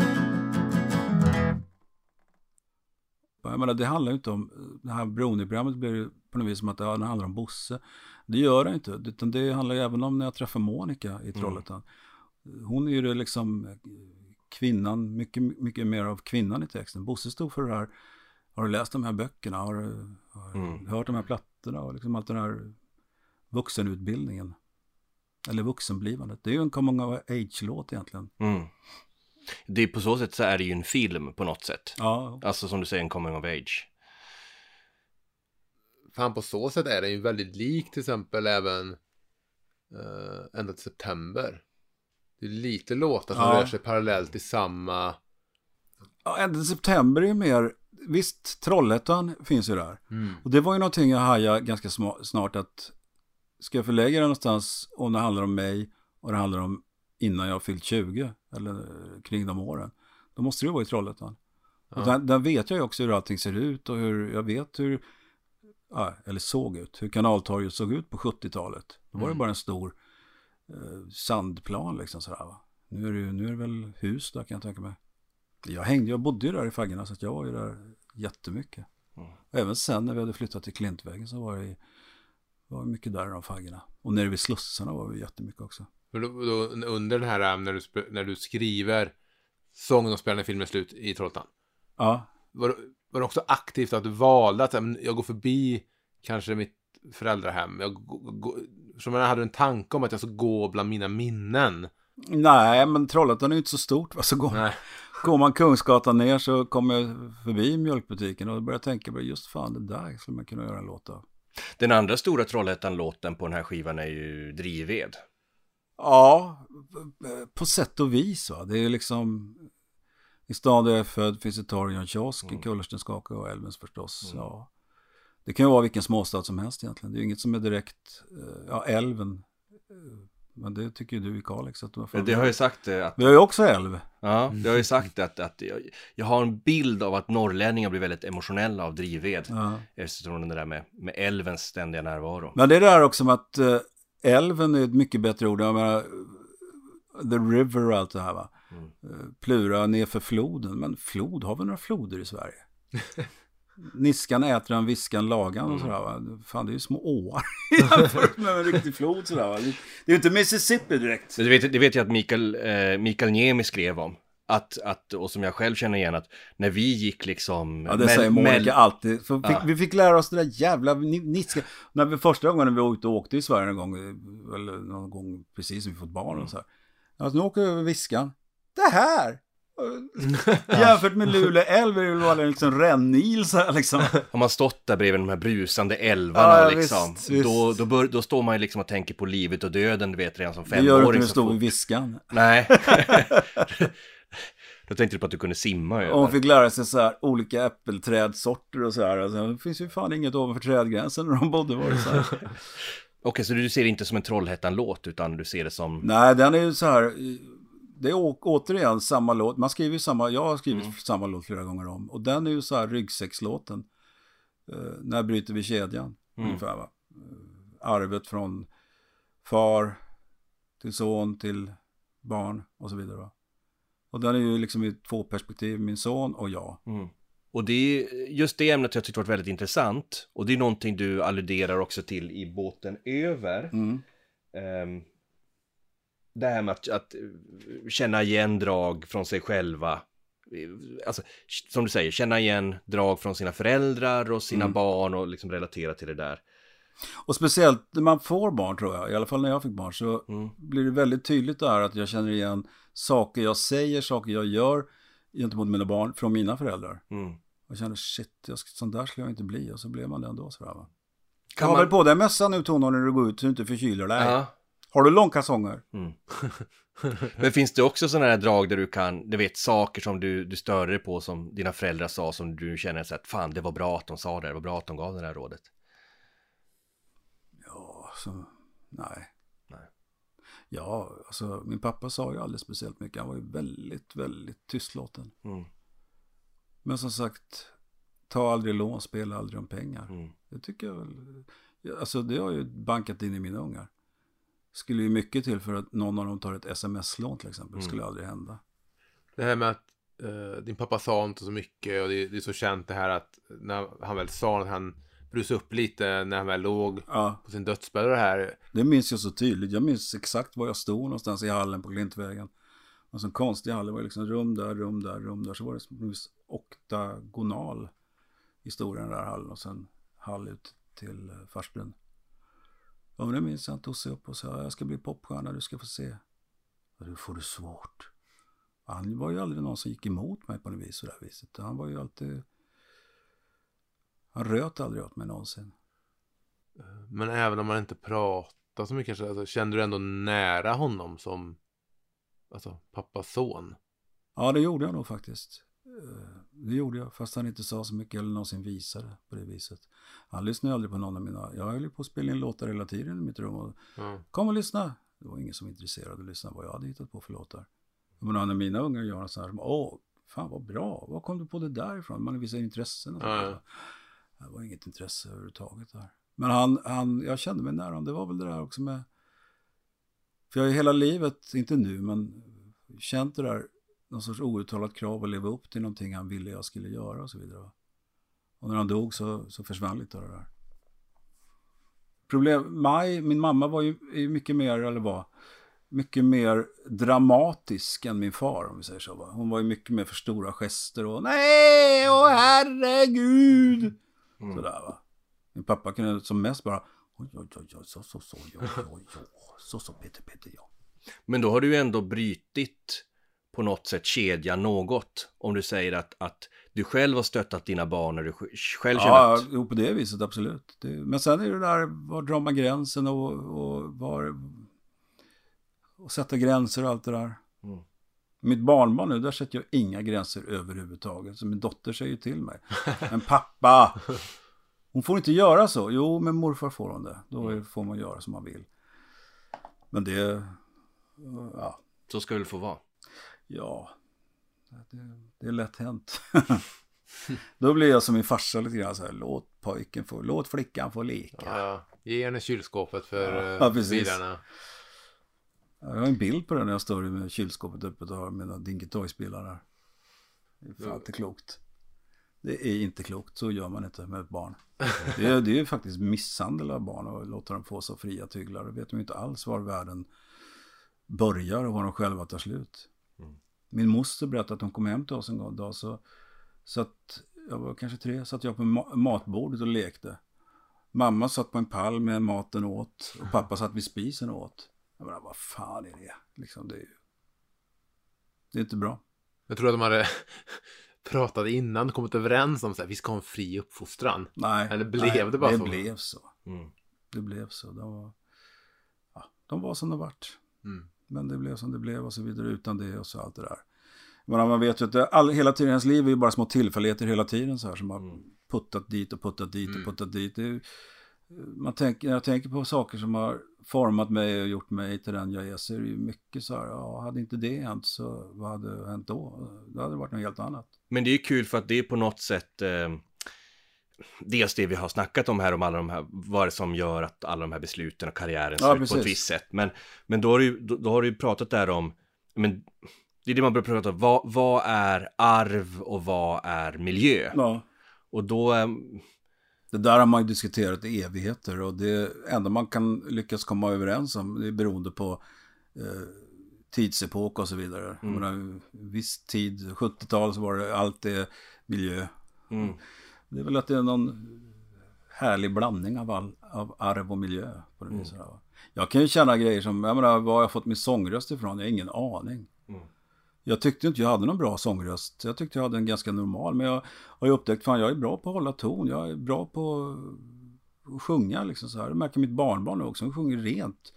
Jag menar, det handlar ju inte om, det här Brony-programmet blir ju på något vis som att det handlar om Bosse. Det gör det inte, utan det handlar ju även om när jag träffar Monica i Trollhättan. Hon är ju det liksom kvinnan, mycket, mycket mer av kvinnan i texten. Bosse stod för det här, har du läst de här böckerna, har du, har du hört de här plattorna och liksom allt den här vuxenutbildningen. Eller vuxenblivandet. Det är ju en Coming of Age-låt egentligen. Mm. Det är på så sätt så är det ju en film på något sätt. Ja, Alltså som du säger, en coming of age. Fan på så sätt är den ju väldigt lik till exempel även uh, ända till september. Det är lite låtar som Ja. rör sig parallellt i samma... Ja, ända september är ju mer, visst Trollhättan finns ju där. Och det var ju någonting jag hajade ganska snart att ska jag förlägga det någonstans om det handlar om mig och det handlar om innan jag har fyllt 20 eller kring de åren. Då måste det vara i Trollhättan. Och där, där vet jag ju också hur allting ser ut och hur jag vet hur, ja, eller såg ut, hur kanaltorget såg ut på 70-talet. Då var det bara en stor eh, sandplan liksom sådär va. Nu är, det, nu är det väl hus där kan jag tänka mig. Jag hängde, jag bodde ju där i Faggarna så att jag var ju där jättemycket. Och även sen när vi hade flyttat till Klintvägen så var det var mycket där i de Faggarna. Och nere vid Slussarna var vi jättemycket också. För då, då, under den här, när du, när du skriver sången och spelar när filmen är slut i Trollhättan. Ja, Var, var det också aktivt att du valde att ja, men jag går förbi kanske mitt föräldrahem. Jag, gå- gå- som jag hade en tanke om att jag ska gå bland mina minnen. nej men Trollhättan är ju inte så stort. va? Så går, Nej. Går man Kungsgatan ner så kommer jag förbi mjölkbutiken och börjar tänka på just fan det där skulle man kunna göra en låt av. Den andra stora Trollhättan-låten på den här skivan är ju Drivved. Ja, på sätt och vis va. Det är liksom i stan där jag är född finns ett torg och en kiosk, mm. Kullerstens kaka och Älvens förstås. Ja. Det kan ju vara vilken småstad som helst egentligen. Det är ju inget som är direkt, eh, ja älven. Men det tycker ju du i Kalix att du har för Det har ju sagt eh, att, Vi har ju också älv. ja, det har ju sagt att, att jag, jag har en bild av att norrlänningar blir väldigt emotionella av Drivved. Ja. Eftersom det där med, med älvens ständiga närvaro. Men det är där också med att eh, älven är ett mycket bättre ord. Jag menar, the river och allt det här va. Eh, Plura nerför floden. Men flod, har vi några floder i Sverige? Niskan äter den, viskan lagan och sådär va. Fan det är ju små åar jämfört med en riktig flod sådär va. Det är ju inte Mississippi direkt. Det vet, det vet jag att Mikael, eh, Mikael Niemi skrev om. Att, att, och som jag själv känner igen, att när vi gick liksom... Ja det säger Monica alltid. Fick, Ja. Vi fick lära oss det där jävla ni- niska. När vi första gången vi och åkte i Sverige en gång, eller någon gång precis när vi fått barn och så här. Alltså, nu åker vi över Viskan. Det här! Jämfört med Luleå älv är det väl liksom rännil så här liksom. Har man stått där bredvid de här brusande älvarna Ja, liksom, visst, visst. Då, då, bör, då står man ju liksom och tänker på livet och döden, du vet redan som Det gör du inte femåring. fort- vid Viskan. Nej. då tänkte du på att du kunde simma över. Och hon fick lära sig så här olika äppelträdsorter och så här. Alltså, det finns ju fan inget ovanför trädgränsen när de bodde var det så här. Okej, så du ser det inte som en Trollhättan-låt, utan du ser det som... Nej, den är ju så här. Det är å- återigen samma låt. Man skriver samma, jag har skrivit Mm. samma låt flera gånger om. Och den är ju så här ryggsäckslåten. Uh, när bryter vi kedjan? Mm. Ungefär va. Eh, arvet från far till son till barn och så vidare va. Och den är ju liksom i två perspektiv, min son och jag. Mm. Och det är just det ämnet jag tyckte var väldigt intressant. Och det är någonting du alluderar också till i båten över. Mm. Ehm, det här med att, att eh, känna igen drag från sig själva. Eh, Alltså, som du säger, känna igen drag från sina föräldrar och sina Mm. barn och liksom relatera till det där. Och speciellt när man får barn tror jag, i alla fall när jag fick barn, så Mm. blir det väldigt tydligt där att jag känner igen saker jag säger, saker jag gör gentemot mina barn från mina föräldrar. Mm. Och känner shit, jag, sån där skulle jag inte bli. Och så blev man det ändå sådär va. Kan ha man- väl på dig mössan nu Tonår när du går ut så du inte förkyler dig. Ja. Har du långkalsonger? Mm. Men finns det också sådana här drag där du kan, du vet saker som du, du stör dig på som dina föräldrar sa som du känner så att fan det var bra att de sa det, det var bra att de gav det här rådet. Ja, så, nej. Nej. Ja, alltså min pappa sa ju aldrig speciellt mycket. Han var ju väldigt, väldigt tystlåten. Mm. Men som sagt, ta aldrig lån, spela aldrig om pengar. Mm. Det tycker jag väl. Alltså det har ju bankat in i mina ungar. Skulle ju mycket till för att någon av dem tar ett sms-lån till exempel. Det skulle aldrig hända. Det här med att eh, din pappa sa inte så mycket och det, det är så känt det här att när han väl sa att han brusade upp lite när han väl låg Ja, på sin dödsbädd och det här. det minns jag så tydligt. Jag minns exakt var jag stod någonstans i hallen på Klintvägen. Och så en konstig hall, det var liksom rum där, rum där, rum där. Så var det som en viss oktagonal i den där hallen. Och sen hall ut till eh, farstun. Ja, men det minns jag. Han tog sig upp och sa, jag ska bli popstjärna, du ska få se. Ja, det får du svårt. Han var ju aldrig någon som gick emot mig på något vis, så där viset. Han var ju alltid... Han röt aldrig åt mig någonsin. Men även om man inte pratar så mycket alltså, kände du ändå nära honom som alltså, pappas son? Ja, det gjorde jag nog faktiskt. Det gjorde jag, fast han inte sa så mycket eller någonsin visade på det viset. Han lyssnade aldrig på någon av mina... Jag höll ju på att spela in låtar hela tiden i mitt rum. Och, Ja. Kom och lyssna! Det var ingen som var intresserad av att lyssna vad jag hade hittat på för låtar. Men när mina ungar gör så här, åh, fan vad bra, var kom du på det där ifrån? Man visar intressen och så. Ja, ja. Det var inget intresse överhuvudtaget där. Men han, han, jag kände mig nära honom. Det var väl det där också med... För jag har ju hela livet, inte nu, men känt det där, någon sorts outtalat krav att leva upp till någonting han ville jag skulle göra och så vidare. Och när han dog så, så försvann lite av det där. Problem, Maj, min mamma var ju mycket mer, eller var, mycket mer dramatisk än min far om vi säger så. Va? Hon var ju mycket mer för stora gester och nej, åh herregud. Sådär va. Min pappa kunde som mest bara oj, oj, oj, oj, så, så, så, oj, oj, oj, så, så, Peter, Peter, ja. Men då har du ju ändå brytit på något sätt kedjan något. Om du säger att, att du själv har stöttat dina barn när du sj- själv känner Ja, att... jo, på det viset absolut. Det, men sen är det där, var drar man gränsen och, och var... Och sätta gränser och allt det där. Mm. Mitt barnbarn nu, där sätter jag inga gränser överhuvudtaget. Så min dotter säger till mig. Men pappa! Hon får inte göra så. Jo, men morfar får hon det. Då är- får man göra som man vill. Men det... Ja, Så ska det få vara. Ja, det, det är lätt hänt. Då blir jag som min farsa lite grann så här, låt pojken få, låt flickan få leka. Ja, ge henne kylskåpet för Ja, precis. bilarna. Jag har en bild på den när jag står med kylskåpet öppet och har mina Dinky Toys-bilar där. Det är fan inte klokt. Det är inte klokt, så gör man inte med ett barn. Det är, det är ju faktiskt misshandel av barn och låta dem få så fria tyglar. Då vet de ju inte alls var världen börjar och var de själva tar slut. Min moster berättade att hon kom hem till oss en gång dag så, så att jag var kanske tre, satt jag på ma- matbordet och lekte. Mamma satt på en pall med maten åt och pappa satt vid spisen åt. Jag menar, vad fan är det? Liksom, det är ju... Det är inte bra. Jag tror att de hade pratat innan, kommit överens om så här, vi ska ha en fri uppfostran. Nej. Eller blev nej, det bara det så? blev så. Mm. Det blev så. De var, ja, de var som de vart. Mm. Men det blev som det blev och så vidare utan det och så allt det där. Men man vet ju att all, hela tiden, ens liv är ju bara små tillfälligheter hela tiden så här som har puttat dit och puttat dit och puttat dit. Är, ju- man tänker, när jag tänker på saker som har format mig och gjort mig till den jag är så är det ju mycket så här, ja, hade inte det hänt så vad hade hänt då? Då hade det varit något helt annat. Men det är kul för att det är på något sätt eh, dels det vi har snackat om här om alla de här, vad det som gör att alla de här besluten och karriären ser Ja, ut på ett visst sätt. Men, men då, har du, då, då har du ju pratat där om, men det är det man börjar prata om, vad, vad är arv och vad är miljö? Ja. Och då, eh, Det där har man ju diskuterat i evigheter och det enda man kan lyckas komma överens om det är beroende på eh, tidsepok och så vidare. Jag menar, viss tid, 70-tal så var det allt det miljö. mm, Det är väl att det är någon härlig blandning av, all, av arv och miljö. På det viset. va. Jag kan ju känna grejer som, jag menar, var har jag fått min sångröst ifrån? Jag har ingen aning. Jag tyckte inte jag hade någon bra sångröst. Jag tyckte jag hade en ganska normal. Men jag har ju upptäckt, fan jag är bra på att hålla ton. Jag är bra på att sjunga liksom så här. Det märker mitt barnbarn nu också. Hon sjunger rent.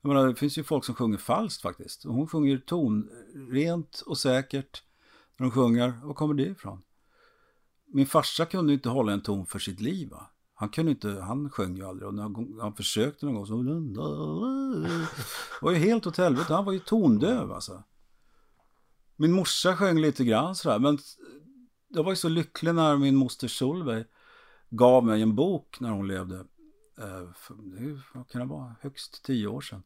Jag menar, det finns ju folk som sjunger falskt faktiskt. Hon sjunger ton, rent och säkert när hon sjunger. Var kommer det ifrån? Min farsa kunde inte hålla en ton för sitt liv. Va? Han kunde inte, han sjöng ju aldrig. Och när han, försökte någon gång så... Det var ju helt åt helvete. Han var ju tondöv alltså. Min morsa sjöng lite grann sådär. Men jag var ju så lycklig när min moster Solveig gav mig en bok när hon levde. Eh, vad kan det vara? Högst tio år sedan.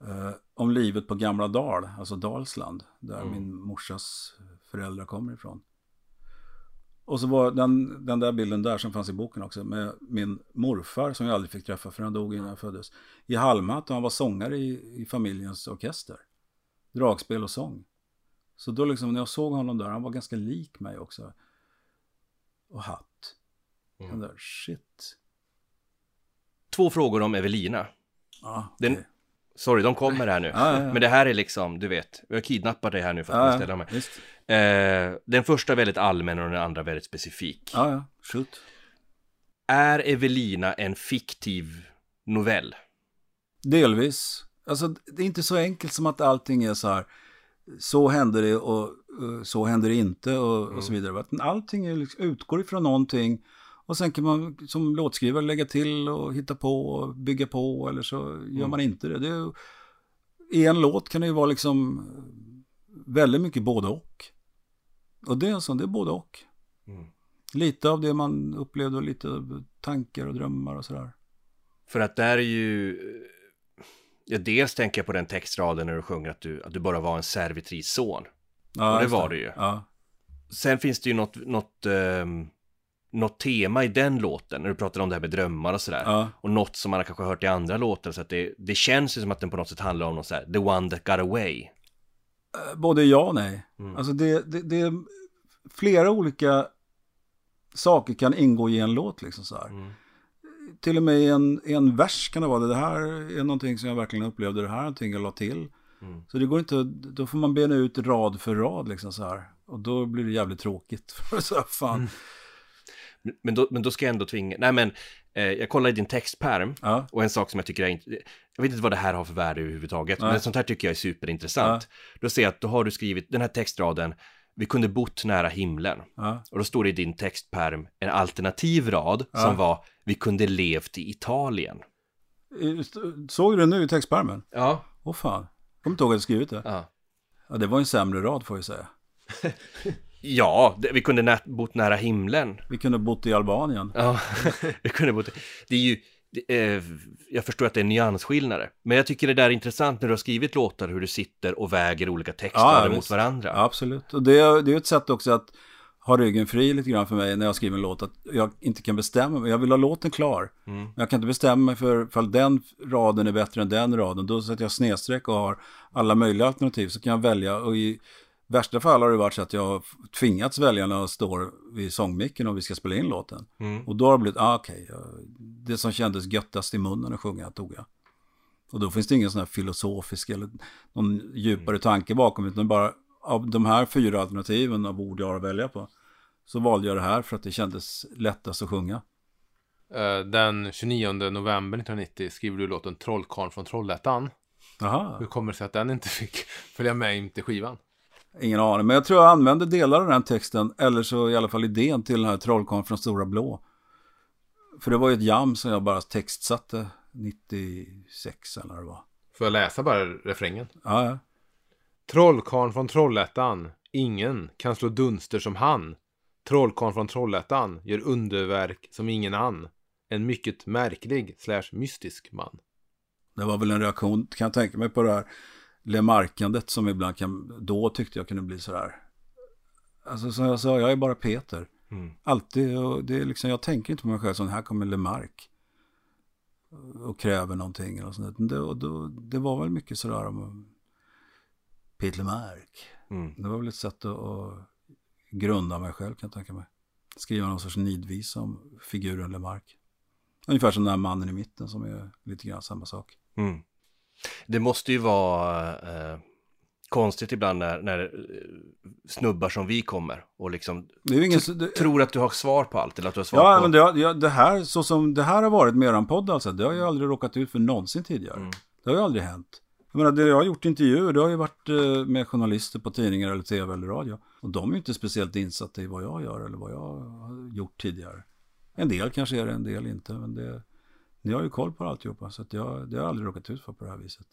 Eh, om livet på Gamla Dal, alltså Dalsland. Där Mm. min morsas föräldrar kommer ifrån. Och så var den, den där bilden där som fanns i boken också med min morfar som jag aldrig fick träffa för han dog innan jag föddes. I Halmhatt och han var sångare i, i familjens orkester. Dragspel och sång. Så då liksom när jag såg honom där, han var ganska lik mig också. Och hatt. Mm. Den där, shit. Två frågor om Evelina. Ja, Den- det- Sorry, de kommer här nu. Ja, ja, ja. Men det här är liksom, du vet, vi har kidnappat dig här nu för att ja, ja, ställa mig. Eh, den första är väldigt allmän och den andra väldigt specifik. Ja, ja, shoot. Är Evelina en fiktiv novell? Delvis. Alltså det är inte så enkelt som att allting är så här. Så händer det och så händer det inte och, och så vidare. Utan Allting är liksom, utgår ifrån någonting. Och sen kan man som låtskrivare lägga till och hitta på och bygga på. Eller så gör man inte det. det är, I en låt kan det ju vara liksom eh, väldigt mycket både och. Och det är, alltså, det är både och. Mm. Lite av det man upplevde och lite tankar och drömmar och sådär. För att där är ju... Ja, dels tänker jag på den textraden när du sjunger att du, att du bara var en servitrisson. Ja, Och det var det ju. Ja. Sen finns det ju något, något, ehm, något tema i den låten, när du pratar om det här med drömmar och sådär. Ja. Och något som man har kanske hört i andra låtar, så att det, det känns ju som att den på något sätt handlar om något så här, the one that got away. Både ja och nej. Mm. Alltså det, det, det är flera olika saker kan ingå i en låt liksom så. Mm. Till och med i en, en vers kan det vara det. Det här är någonting som jag verkligen upplevde. Det här är någonting jag la till. Mm. Så det går inte, då får man bena ut rad för rad liksom så här. Och då blir det jävligt tråkigt. För så här, fan. Men då, men då ska jag ändå tvinga, nej men, eh, jag kollar i din textperm, Ja, och en sak som jag tycker är, int- jag vet inte vad det här har för värde överhuvudtaget, Nej. men sånt här tycker jag är superintressant. Då ser jag att då har du skrivit den här textraden, vi kunde bott nära himlen. ja, Och då står det i din textperm en alternativ rad Ja. som var, vi kunde levt i Italien. Såg du det nu i textpärmen? Ja. Åh fan. Jag kommer inte ihåg att jag skrivit det. Ja, Ja, det var en sämre rad får jag säga. ja det, vi kunde nä- bott nära himlen. Vi kunde bott i Albanien. Ja, vi kunde bott... Det är ju... Det, eh, jag förstår att det är nyansskillnader. Men jag tycker det där är intressant när du har skrivit låtar, hur du sitter och väger olika textrader mot visst. varandra. Ja, absolut. Och det, är- det är ett sätt också att ha ryggen fri lite grann för mig när jag skriver en låt. Att jag inte kan bestämma mig. Jag vill ha låten klar. Mm. Men jag kan inte bestämma mig för ifall den raden är bättre än den raden. Då sätter jag snedstreck och har alla möjliga alternativ. Så kan jag välja. Och i värsta fall har det varit så att jag har tvingats välja när jag står vid sångmicken och vi ska spela in låten. Mm. Och då har det blivit, ah, okej, jag- det som kändes göttast i munnen att sjunga tog jag. Och då finns det ingen sån här filosofisk eller någon djupare tanke bakom, utan bara av de här fyra alternativen av ord jag har att välja på, så valde jag det här för att det kändes lättast att sjunga. Eh, Den 29 november 1990 skriver du låten Trollkarlen från Trollhättan. Hur kommer det sig att den inte fick följa med in till skivan? Ingen aning. Men jag tror jag använde delar av den texten, eller så i alla fall idén till den här Trollkarlen från Stora Blå. För det var ju ett jam som jag bara textsatte 96 eller vad det var. Får jag läsa bara refrängen? Ja, ja. Trollkarlen från Trollhättan. Ingen kan slå dunster som han. Trollkarlen från Trollhättan gör underverk som ingen annan. En mycket märklig slash mystisk man. Det var väl en reaktion, kan jag tänka mig, på det här lemarkandet som ibland kan, då tyckte jag kunde bli sådär. Alltså som jag sa, jag är bara Peter. Mm. Alltid, och det är liksom, jag tänker inte på mig själv som här kommer Lemark. Och kräver någonting eller sånt. Det, och då, det var väl mycket sådär om Peter Lemark. Mm. Det var väl ett sätt att, att grunda mig själv kan jag tänka mig. Skriva någon sorts nidvis om figuren Lemark. Ungefär som den här mannen i mitten som är lite grann samma sak. Mm. Det måste ju vara eh, konstigt ibland när, när eh, snubbar som vi kommer och liksom ingen, det, tror att du har svar på allt eller att du har svar ja, på... men det, ja, det här, så som det här har varit med eran podd alltså, det har jag aldrig råkat ut för någonsin tidigare. Mm. Det har ju aldrig hänt. Jag menar, det jag har gjort intervjuer, det har ju varit eh, med journalister på tidningar eller tv eller radio. Och de är ju inte speciellt insatta i vad jag gör eller vad jag har gjort tidigare. En del kanske är det, en del inte. Men det, ni har ju koll på alltihopa. Så att jag, det har jag aldrig råkat ut för på det här viset.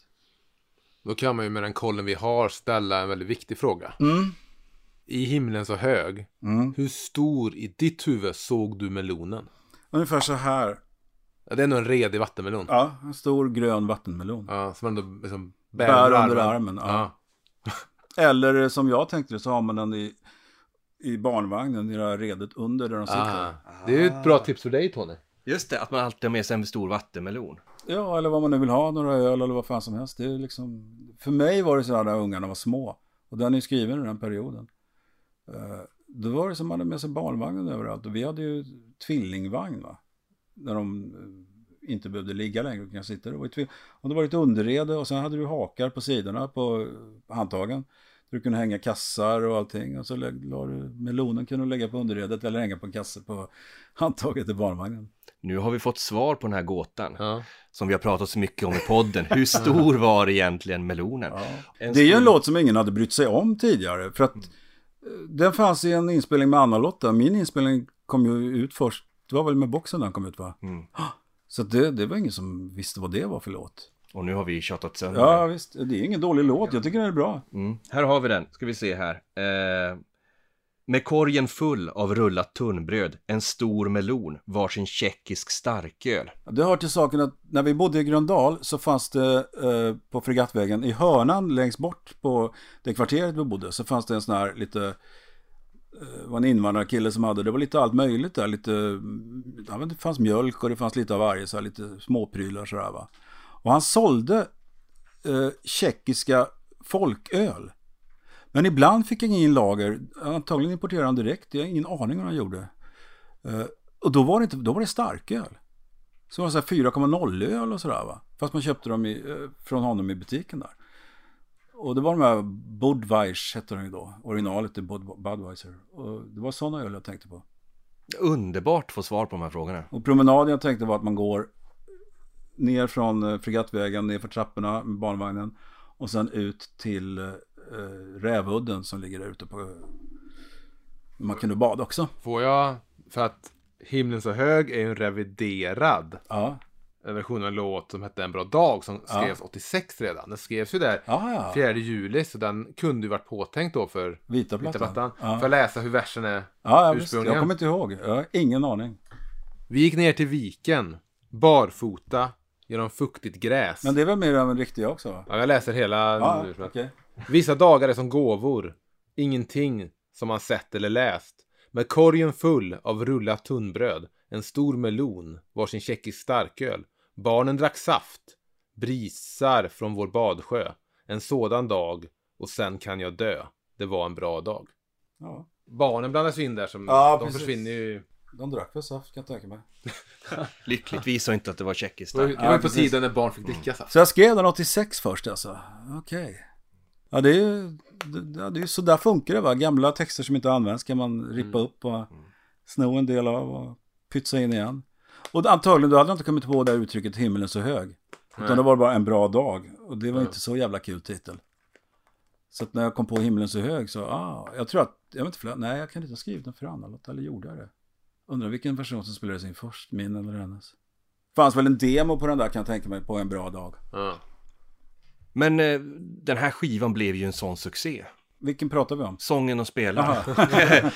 Då kan man ju med den kollen vi har ställa en väldigt viktig fråga. I himlen så hög, Mm. hur stor i ditt huvud såg du melonen? Ungefär så här. Ja, det är nog en redig vattenmelon. Ja, en stor grön vattenmelon. Ja, som ändå liksom bär, Bär under under armen. armen, ja. Eller som jag tänkte så har man den i, i barnvagnen, i det här redet under där de sitter. Ah. Det är ju ett bra tips för dig Tony. Just det, att man alltid har med sig en stor vattenmelon. Ja, eller vad man nu vill ha, några öl eller vad fan som helst. Det är liksom, för mig var det så här när ungarna var små. Och den är ju skriven i den perioden. Eh, då var det som man hade med sig barnvagnen överallt. Och vi hade ju tvillingvagn va. När de eh, inte behövde ligga längre utan sitta där. Det var ju Och det var ett underrede och sen hade du hakar på sidorna på handtagen. Du kunde hänga kassar och allting. Och så la du, melonen kunde du lägga på underredet eller hänga på en kasse på handtaget i barnvagnen. Nu har vi fått svar på den här gåtan. Ja. Som vi har pratat så mycket om i podden. Hur stor var egentligen melonen? En Det är ju en låt som ingen hade brytt sig om tidigare. För att eh, den fanns i en inspelning med Anna-Lotta. Min inspelning kom ju ut först. Det var väl med boxen den kom ut va? Mm. Så det, det var ingen som visste vad det var för låt. Och nu har vi tjatat sönder Ja visst, det är ingen dålig låt. Jag tycker den är bra. Mm. Här har vi den, ska vi se här. Eh, med korgen full av rullat tunnbröd, en stor melon, varsin tjeckisk starköl. Det hör till saken att när vi bodde i Gröndal så fanns det eh, på Fregattvägen i hörnan längst bort på det kvarteret vi bodde så fanns det en sån här lite eh, var en invandrarkille som hade, det var lite allt möjligt där, lite, mm, ja, det fanns mjölk och det fanns lite av varje, så här, lite småprylar sådär va. Och han sålde eh, tjeckiska folköl. Men ibland fick jag in lager, antagligen importerade han direkt, jag har ingen aning vad han gjorde. Eh, och då var det, inte, då var det starköl. Så var det så här 4,0 öl och sådär va. Fast man köpte dem i, eh, från honom i butiken där. Och det var de här Budweiser hette de ju då. Originalet är Bud, Budweiser. Och det var sådana öl jag tänkte på. Underbart att få svar på de här frågorna. Och promenaden jag tänkte var att man går ner från eh, Fregattvägen, ner för trapporna med barnvagnen. Och sen ut till Rävudden som ligger där ute på... Man kunde bada också. Får jag, för att himlen så hög är ju en reviderad Ja, version av en låt som hette En bra dag som skrevs 86 redan. Den skrevs ju där ja, ja. 4 juli så den kunde ju varit påtänkt då för Vita Vita plattan. plattan. Ja. Får jag läsa hur versen är? Ja, ja visst. ursprungligen? Jag kommer inte ihåg. Jag har ingen aning. Vi gick ner till viken, barfota, genom fuktigt gräs. Men det är väl mer än en riktig också va? Ja, jag läser hela. Ja, okej. Vissa dagar är som gåvor. Ingenting som man sett eller läst. Med korgen full av rullat tunnbröd. En stor melon. Varsin tjeckisk starköl. Barnen drack saft. Brisar från vår badsjö. En sådan dag. Och sen kan jag dö. Det var en bra dag. Ja. Barnen blandas in där som... Ja, de precis. försvinner ju... De drack väl saft kan jag tänka mig. Lyckligtvis och inte att det var tjeckiskt. Det var ju på tiden när barn fick dricka saft. Så jag skrev den 86 först alltså. Okej. Ja, det är ju ja, det är så där funkar det va. Gamla texter som inte används kan man rippa upp och sno en del av och pytsa in igen. Och antagligen då hade jag inte kommit på det här uttrycket himlen så hög. Utan det var bara en bra dag. Och det var inte så jävla kul titel. Så när jag kom på himlen så hög så, ah, jag tror att, jag vet inte, för, nej jag kan inte ha skrivit den för Anna-Lotta, eller gjorde jag det? Undrar vilken version som spelades in först, min eller hennes. Fanns väl en demo på den där kan jag tänka mig, på en bra dag. Ja. Men eh, den här skivan blev ju en sån succé. Vilken pratar vi om? Sången och spelar.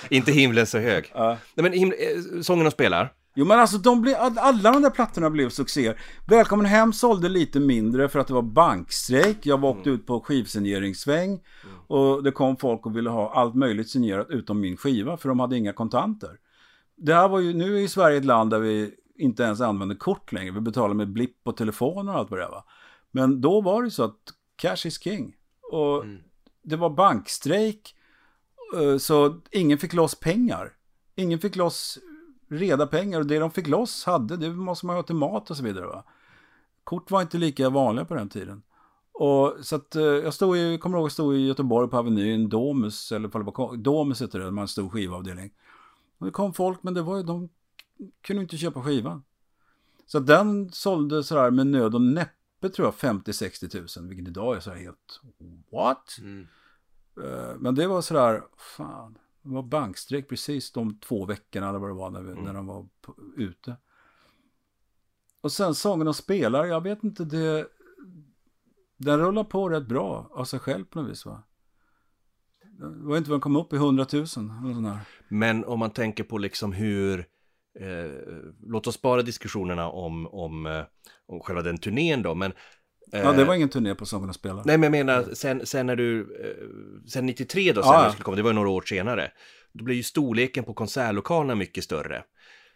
inte himlen så hög. Ja. Nej men him- eh, sången och spelar. Jo men alltså de blev, alla de där plattorna blev succéer. Välkommen hem sålde lite mindre för att det var bankstrejk. Jag var åkte ut på skivsigneringssväng. Och det kom folk och ville ha allt möjligt signerat utom min skiva för de hade inga kontanter. Det här var ju, nu är ju Sverige ett land där vi inte ens använder kort längre. Vi betalar med blipp på telefon och allt vad det är va. Men då var det så att cash is king. Och det var bankstrejk. eh, Så ingen fick loss pengar. Ingen fick loss reda pengar och det de fick loss hade, det måste man ha till mat och så vidare. Va? Kort var inte lika vanliga på den tiden. Och så att eh, jag stod i, kommer ihåg, jag stod i Göteborg på Avenyn, Domus, eller det var, Domus heter det, de har en stor skivavdelning. Och det kom folk, men det var ju, de kunde inte köpa skivan. Så den sålde sådär med nöd och näppe uppe tror jag 50-60 000, vilket idag är så här helt what? Eh, Men det var sådär, fan, det var bankstreck precis de två veckorna eller vad det var när, vi, när de var på, ute. Och sen sången och spelar, jag vet inte, det, den rullar på rätt bra av sig själv på något vis va. Det var inte vad den kom upp i 100 000 eller sån här. Men om man tänker på liksom hur eh, Låt oss spara diskussionerna om, om, eh, om själva den turnén då men Ja, det var ingen turné på Sången och spelar. Nej men jag menar sen, sen när du eh, Sen 93 då sen Ja, när du skulle komma Det var ju några år senare Då blev ju storleken på konsertlokalerna mycket större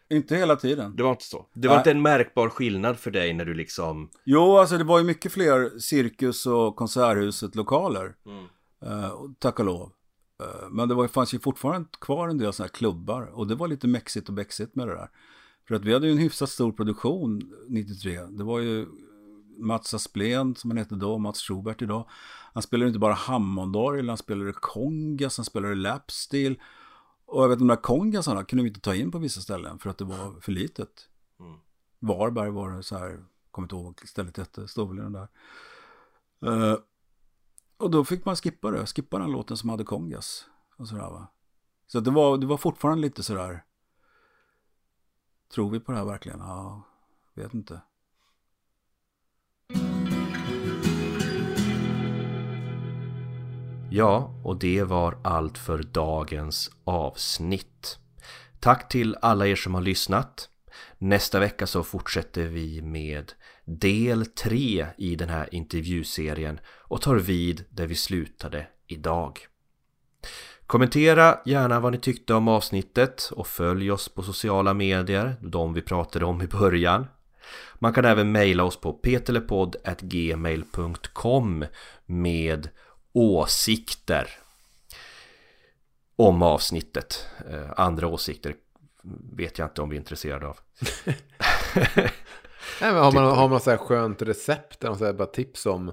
Inte hela tiden. Det var inte så Det var Nej. inte en märkbar skillnad för dig när du liksom Jo, alltså det var ju mycket fler cirkus och konserthuset lokaler. Mm. Eh, tack och lov. Eh, men det var, fanns ju fortfarande kvar en del sådana här klubbar. Och det var lite mexigt och bexigt med det där. För att vi hade ju en hyfsat stor produktion 93. Det var ju Mats Asplén som han hette då, Mats Schubert idag. Han spelade inte bara Hammondorgel, han spelade kongas, han spelade lapsteel. Och jag vet de där kongasarna kunde vi inte ta in på vissa ställen för att det var för litet. Mm. Varberg var det så här, kommer inte ihåg stället hette, Storleden där. Eh, och då fick man skippa det, skippa den låten som hade kongas. Och sådär, va? Så det var, det var fortfarande lite sådär, tror vi på det här verkligen? Ja, vet inte. Ja, och det var allt för dagens avsnitt. Tack till alla er som har lyssnat. Nästa vecka så fortsätter vi med del 3 i den här intervjuserien och tar vid där vi slutade idag. Kommentera gärna vad ni tyckte om avsnittet och följ oss på sociala medier, de vi pratade om i början. Man kan även mejla oss på peterlepodd.gmail.com med åsikter om avsnittet. Eh, andra åsikter vet jag inte om vi är intresserade av. Nej, men har man, har man så här skönt recept eller så här bara tips om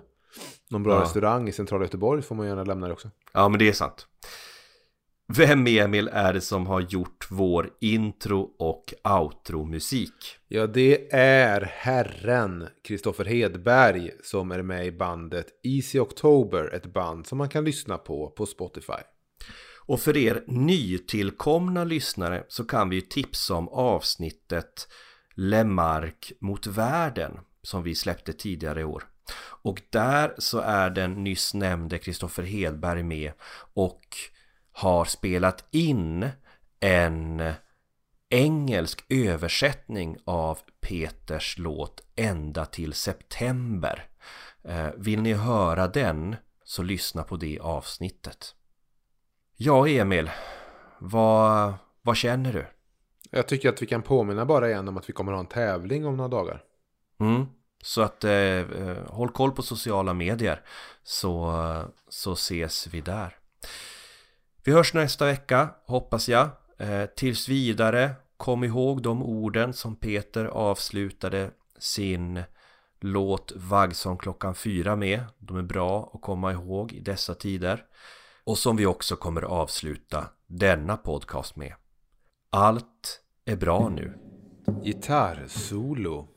någon bra Ja. restaurang i centrala Göteborg får man gärna lämna det också. Ja, men det är sant. Vem Emil är det som har gjort vår intro och outro-musik? Ja, det är herren Kristoffer Hedberg som är med i bandet Easy October, ett band som man kan lyssna på på Spotify. Och för er nytillkomna lyssnare så kan vi ju tipsa om avsnittet Lemark mot världen som vi släppte tidigare i år. Och där så är den nyss nämnde Kristoffer Hedberg med och har spelat in en engelsk översättning av Peters låt Ända till september. Eh, vill ni höra den så lyssna på det avsnittet. Ja, Emil. Vad, vad känner du? Jag tycker att vi kan påminna bara igen om att vi kommer ha en tävling om några dagar. Mm. Så att eh, eh, håll koll på sociala medier så, så ses vi där. Vi hörs nästa vecka, hoppas jag. Eh, tills vidare, kom ihåg de orden som Peter avslutade sin låt Vaggsång klockan fyra med. De är bra att komma ihåg i dessa tider. Och som vi också kommer avsluta denna podcast med. Allt är bra nu. Gitarrsolo.